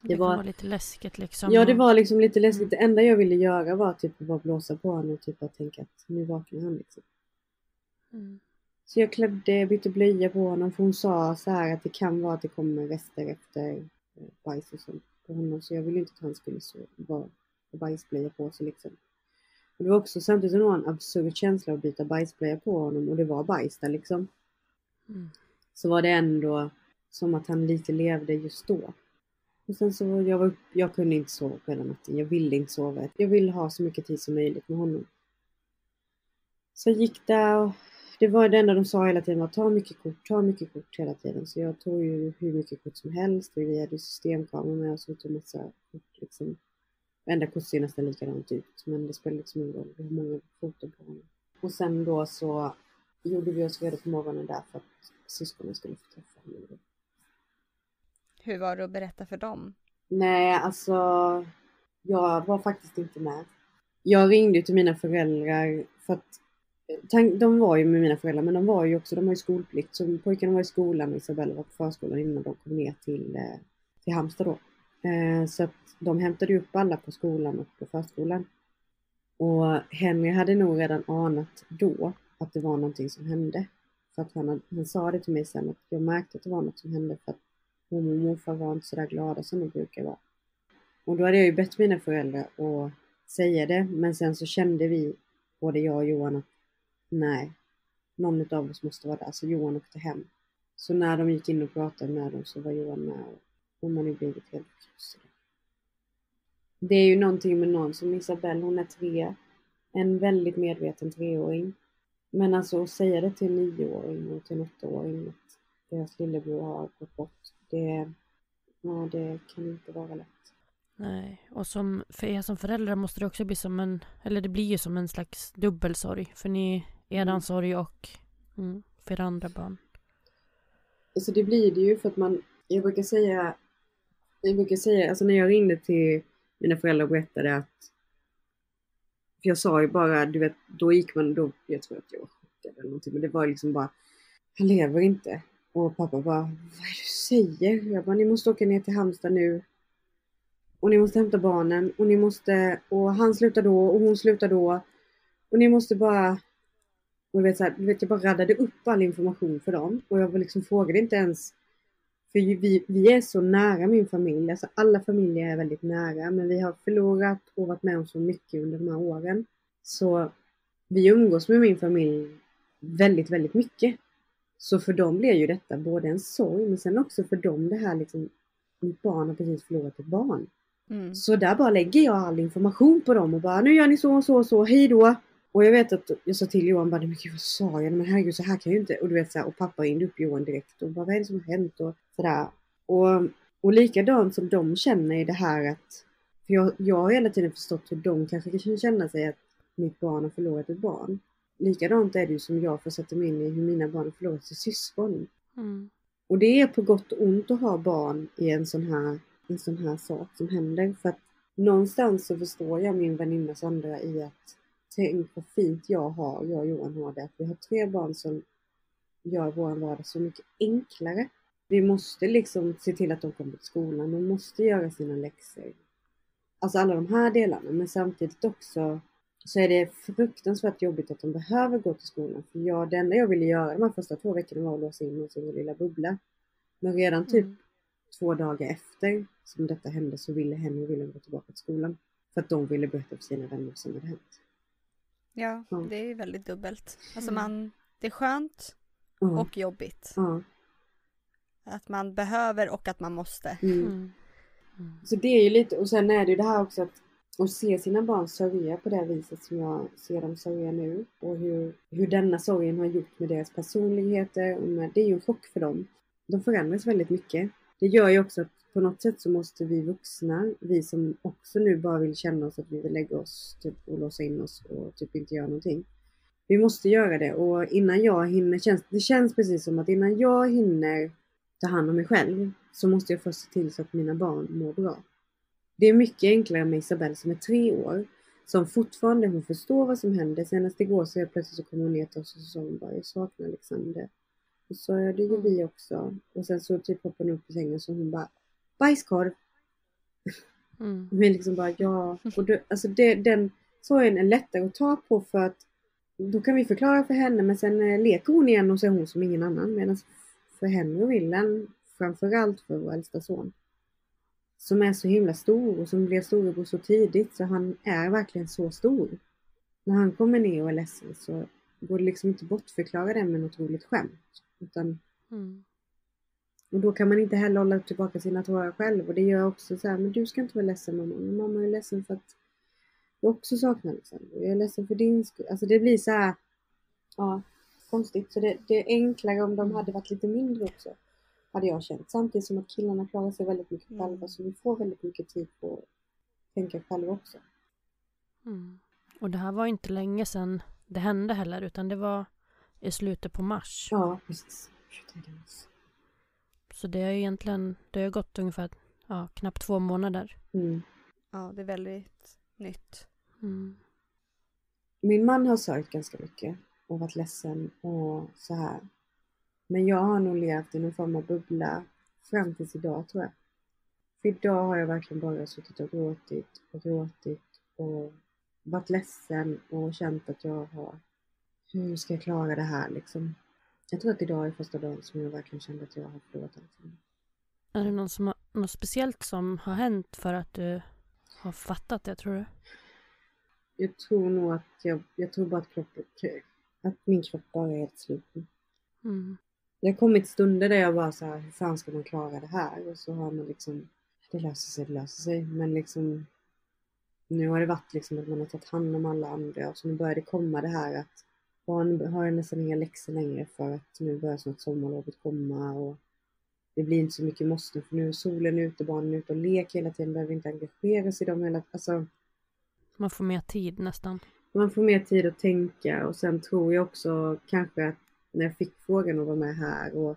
Det, Det var- lite läskigt liksom. Ja det var liksom lite läskigt. Mm. Det enda jag ville göra var typ att bara blåsa på honom och typ att tänka att nu vaknar han liksom. Mm. Så jag klädde, bytte blöja på honom för hon sa så här att det kan vara att det kommer rester efter eh, bajs och sånt på honom. Så jag ville inte att han skulle vara bajsblöja på sig liksom. Och det var också samtidigt en absurd känsla att byta bajsblöja på honom och det var bajs där liksom. Mm. Så var det ändå som att han lite levde just då. Och sen så jag var upp, jag kunde inte sova på hela natten. Jag ville inte sova. Jag ville ha så mycket tid som möjligt med honom. Så jag gick där och det var det enda de sa hela tiden var ta mycket kort, ta mycket kort hela tiden. Så jag tog ju hur mycket kort som helst och vi hade systemkameror med oss och tog massa kort liksom. Varenda kort ser nästan likadant ut men det spelar liksom ingen roll hur många foton på honom. Och sen då så gjorde vi oss redo på morgonen där för att syskonen skulle få träffa honom. Hur var det att berätta för dem? Nej, alltså jag var faktiskt inte med. Jag ringde till mina föräldrar för att de var ju med mina föräldrar men de var ju också, de har ju skolplikt. Så pojkarna var i skolan och Isabella var på förskolan innan de kom ner till, eh, till Halmstad då. Eh, så att de hämtade upp alla på skolan och på förskolan. Och Henry hade nog redan anat då att det var någonting som hände. För att han, han sa det till mig sen att jag märkte att det var något som hände för att mormor och morfar var inte sådär glada som de brukar vara. Och då hade jag ju bett mina föräldrar att säga det men sen så kände vi, både jag och Johan, att nej, någon av oss måste vara där. Så Johan åkte hem. Så när de gick in och pratade med dem så var Johan med och de hade blivit helt krossade. Det är ju någonting med någon som Isabelle, hon är tre. En väldigt medveten treåring. Men alltså att säga det till en nioåring och till en åttaåring att deras lillebror har gått bort. Det, ja, det kan inte vara lätt. Nej, och som, för er som föräldrar måste det också bli som en, eller det blir ju som en slags dubbelsorg. För ni, eran mm. sorg och mm, för era andra barn. Alltså det blir det ju för att man, jag brukar säga, jag brukar säga, alltså när jag ringde till mina föräldrar och berättade att, för jag sa ju bara, du vet, då gick man, då, jag tror att jag var chockad eller någonting, men det var liksom bara, han lever inte. Och pappa bara, vad är det du säger? Jag bara, ni måste åka ner till Halmstad nu och ni måste hämta barnen och ni måste, och han slutar då och hon slutar då. Och ni måste bara, och du vet, så här, du vet jag bara raddade upp all information för dem och jag liksom frågade inte ens, för vi, vi är så nära min familj, alltså alla familjer är väldigt nära men vi har förlorat och varit med om så mycket under de här åren. Så vi umgås med min familj väldigt, väldigt mycket. Så för dem blir ju detta både en sorg men sen också för dem det här liksom, mitt barn har precis förlorat ett barn. Mm. Så där bara lägger jag all information på dem och bara nu gör ni så och så och så, hej då. Och jag vet att jag sa till Johan bara, men gud vad sa jag? Men herregud så här kan jag ju inte. Och du vet så här, och pappa ringde upp Johan direkt och bara vad är det som har hänt och sådär. Och, och likadant som de känner i det här att, för jag, jag har hela tiden förstått hur de kanske kan känna sig att mitt barn har förlorat ett barn. Likadant är det ju som jag får sätta mig in i hur mina barn har förlorat sitt syskon. Mm. Och det är på gott och ont att ha barn i en sån här en sån här sak som händer. För att någonstans så förstår jag min väninna Sandra i att tänk vad fint jag har, jag och Johan har det, att vi har tre barn som gör vår vardag så mycket enklare. Vi måste liksom se till att de kommer till skolan, de måste göra sina läxor. Alltså alla de här delarna, men samtidigt också så är det fruktansvärt jobbigt att de behöver gå till skolan. För jag, det enda jag ville göra de här första två veckorna var att låsa in oss i sin lilla bubbla. Men redan typ mm två dagar efter som detta hände så ville Henry och William gå tillbaka till skolan. För att de ville berätta för sina vänner vad som hade hänt. Ja, ja. det är väldigt dubbelt. Alltså mm. man, det är skönt ja. och jobbigt. Ja. Att man behöver och att man måste. Mm. Mm. mm. Så det är ju lite, och sen är det ju det här också att att se sina barn sörja på det viset som jag ser dem sörja nu och hur, hur denna sorgen har gjort med deras personligheter. Och med, det är ju en chock för dem. De förändras väldigt mycket det gör ju också att på något sätt så måste vi vuxna, vi som också nu bara vill känna oss att vi vill lägga oss typ, och låsa in oss och typ inte göra någonting. Vi måste göra det och innan jag hinner, känns, det känns precis som att innan jag hinner ta hand om mig själv så måste jag först se till så att mina barn mår bra. Det är mycket enklare med Isabelle som är tre år som fortfarande, hon förstår vad som händer. Senast igår så helt plötsligt så kom hon ner till oss och så sa hon bara jag saknar Alexander. Och så ja, det gör vi också. Och sen så typ hoppade hon upp i sängen så hon bara bajskorv. Mm. Men liksom bara ja. Och då, alltså det, den sorgen är lättare att ta på för att då kan vi förklara för henne men sen eh, leker hon igen och så är hon som ingen annan. Medan för henne och Wilhelm, framförallt för vår äldsta son, som är så himla stor och som blev storebror så tidigt så han är verkligen så stor. När han kommer ner och är ledsen så går det liksom inte bortförklara det med något roligt skämt. Utan, mm. Och då kan man inte heller hålla tillbaka sina tårar själv och det gör också så här, men du ska inte vara ledsen mamma. Men mamma är ledsen för att jag också saknar Alexander. Jag är ledsen för din skull. Alltså det blir så här, ja. konstigt. Så det, det är enklare om de hade varit lite mindre också. Hade jag känt. Samtidigt som att killarna klarar sig väldigt mycket Mm. själva så vi får väldigt mycket tid på att tänka själva också. Mm. Och det här var inte länge sedan det hände heller utan det var i slutet på mars. Ja, precis. 23 mars. Så det är egentligen, det har gått ungefär ja, knappt två månader. Mm. Ja, det är väldigt nytt. Mm. Min man har sörjt ganska mycket och varit ledsen och så här. Men jag har nog levt i någon form av bubbla fram tills idag tror jag. För idag har jag verkligen bara suttit och gråtit och gråtit och varit ledsen och känt att jag har, hur ska jag klara det här liksom? Jag tror att idag är första dagen som jag verkligen kände att jag har förlorat allting. Är det någon som har, något speciellt som har hänt för att du har fattat det tror du? Jag tror nog att jag, jag tror bara att kroppen, att min kropp bara är helt slut. Mm. Det har kommit stunder där jag bara så här, hur fan ska man klara det här? Och så har man liksom, det löser sig, det löser sig. Men liksom, nu har det varit liksom att man har tagit hand om alla andra och så nu börjar det komma det här att barn har nästan inga läxor längre för att nu börjar snart sommarlovet komma och det blir inte så mycket måste för nu är solen ute, barnen är ute och leker hela tiden, behöver inte engagera sig i dem hela Alltså, Man får mer tid nästan. man får mer tid att tänka och sen tror jag också kanske att när jag fick frågan att vara med här och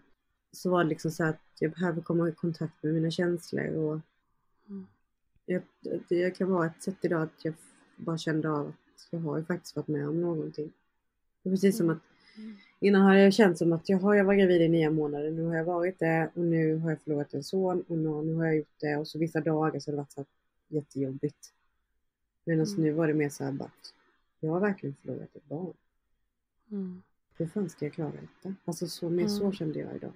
så var det liksom så att jag behöver komma i kontakt med mina känslor och Mm. jag, det kan vara ett sätt idag att jag bara kände av att jag har ju faktiskt varit med om någonting. Det är precis som att innan har jag känt som att jag har jag var gravid i nio månader, nu har jag varit det och nu har jag förlorat en son och nu, nu har jag gjort det och så vissa dagar så har det varit så här jättejobbigt. Medan Mm. nu var det mer så här bara att jag har verkligen förlorat ett barn. Mm. Hur fan ska jag klara detta? Alltså så, mer så Mm. kände jag idag.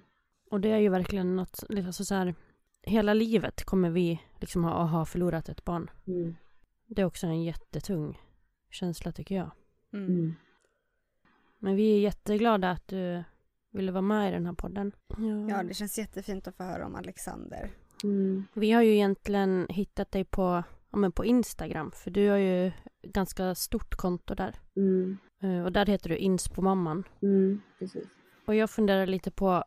Och det är ju verkligen något, alltså så här, hela livet kommer vi liksom ha, ha förlorat ett barn. Mm. Det är också en jättetung känsla tycker jag. Mm. Men vi är jätteglada att du ville vara med i den här podden. Ja, det känns jättefint att få höra om Alexander. Mm. Vi har ju egentligen hittat dig på, ja, men på Instagram, för du har ju ganska stort konto där. Mm. Eh, Och där heter du Inspomamman. Mm. Precis. Och jag funderar lite på,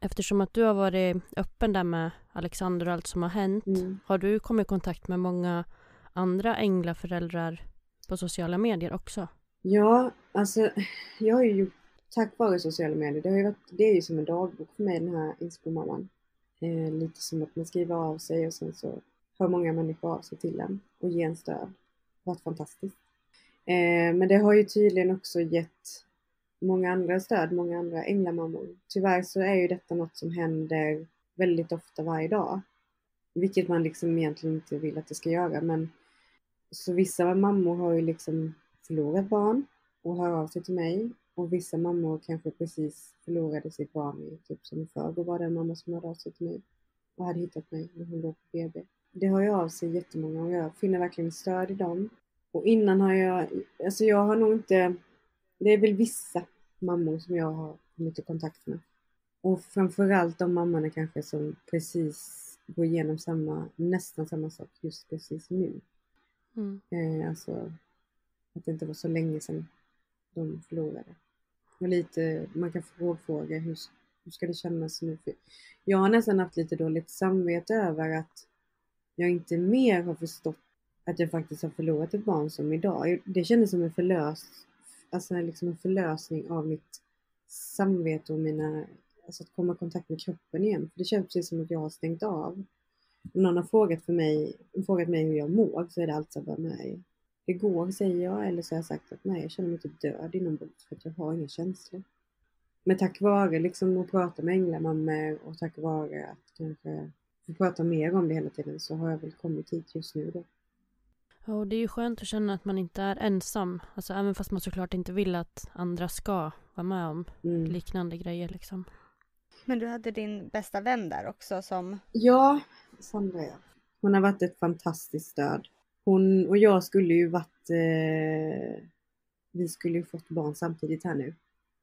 eftersom att du har varit öppen där med Alexander och allt som har hänt, Mm. har du kommit i kontakt med många andra änglaföräldrar på sociala medier också? Ja, alltså jag har ju gjort, tack vare sociala medier, det, har ju varit, det är ju som en dagbok för mig den här Inspomamman. Eh, lite som att man skriver av sig och sen så hör många människor av sig till en och ger en stöd. Det har varit fantastiskt. Eh, men det har ju tydligen också gett många andra stöd, många andra änglamammor. Tyvärr så är ju detta något som händer väldigt ofta varje dag. Vilket man liksom egentligen inte vill att det ska göra men så vissa mammor har ju liksom förlorat barn och hör av sig till mig. Och vissa mammor kanske precis förlorade sitt barn i typ som i förrgår var det en mamma som hörde av sig till mig och hade hittat mig när hon låg på BB. Det har ju av sig jättemånga och jag finner verkligen stöd i dem. Och innan har jag, alltså jag har nog inte, det är väl vissa mammor som jag har kommit i kontakt med. Och framförallt de mammorna kanske som precis går igenom samma, nästan samma sak just precis nu. Mm. Eh, alltså att det inte var så länge sedan de förlorade. Och lite, man kan fråga hur, hur ska det kännas nu? För jag har nästan haft lite dåligt samvete över att jag inte mer har förstått att jag faktiskt har förlorat ett barn som idag. Det kändes som en förlös, alltså liksom en förlösning av mitt samvete och mina, alltså att komma i kontakt med kroppen igen. För det känns precis som att jag har stängt av. Om någon har frågat, för mig, frågat mig hur jag mår så är det alltså bara nej. Det går säger jag eller så har jag sagt att nej jag känner mig typ död inombords för att jag har inga känslor. Men tack vare liksom att prata med änglamammor och tack vare att kanske få prata mer om det hela tiden så har jag väl kommit hit just nu då. Ja, och det är ju skönt att känna att man inte är ensam. Alltså även fast man såklart inte vill att andra ska vara med om Mm. liknande grejer liksom. Men du hade din bästa vän där också som... Ja, Sandra ja. Hon har varit ett fantastiskt stöd. Hon och jag skulle ju varit... Eh, vi skulle ju fått barn samtidigt här nu.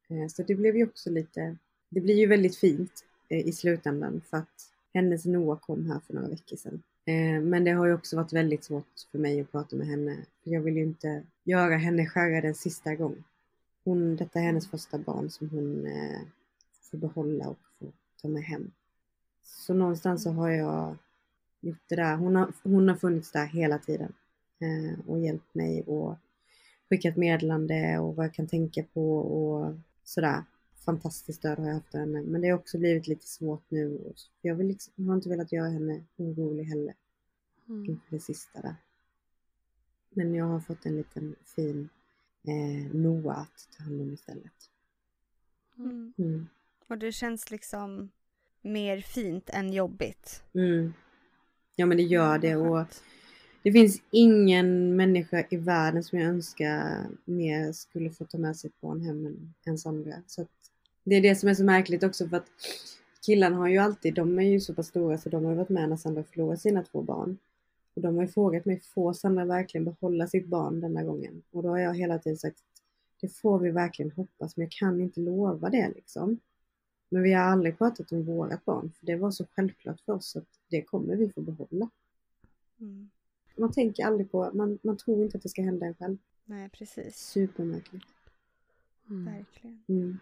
Eh, så det blev ju också lite... Det blir ju väldigt fint eh, i slutändan för att hennes Noah kom här för några veckor sedan. Eh, men det har ju också varit väldigt svårt för mig att prata med henne. För jag vill ju inte göra henne skära den sista gången. hon, detta är hennes första barn som hon eh, får behålla och får ta med hem. Så någonstans så har jag gjort det där. Hon har, hon har funnits där hela tiden eh, och hjälpt mig och skickat meddelande och vad jag kan tänka på och sådär. Fantastiskt stöd har jag haft av henne. Men det har också blivit lite svårt nu. Jag, vill liksom, jag har inte velat göra henne orolig heller. Mm. Inför det sista där. Men jag har fått en liten fin eh, Noah att ta hand om istället. Mm. Mm. Och det känns liksom mer fint än jobbigt. Mm. Ja men det gör det och det finns ingen människa i världen som jag önskar mer skulle få ta med sitt barn hem än, Sandra. Så det är det som är så märkligt också för att killarna har ju alltid, de är ju så pass stora så de har varit med när Sandra förlorade sina två barn. Och de har ju frågat mig, får Sandra verkligen behålla sitt barn denna gången? Och då har jag hela tiden sagt, det får vi verkligen hoppas, men jag kan inte lova det liksom. Men vi har aldrig pratat om vårat barn, för det var så självklart för oss att det kommer vi få behålla. Mm. Man tänker aldrig på, man, man tror inte att det ska hända en själv. Nej, precis. Supermärkligt. Mm. Verkligen. Mm.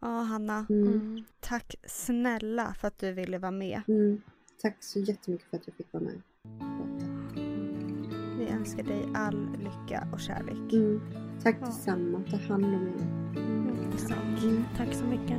Ja, Hanna. Mm. mm. Tack snälla för att du ville vara med. Mm. Tack så jättemycket för att jag fick vara med. Vi önskar dig all lycka och kärlek. Mm. Tack ja. detsamma. Ta hand om er. Tack. Tack så mycket.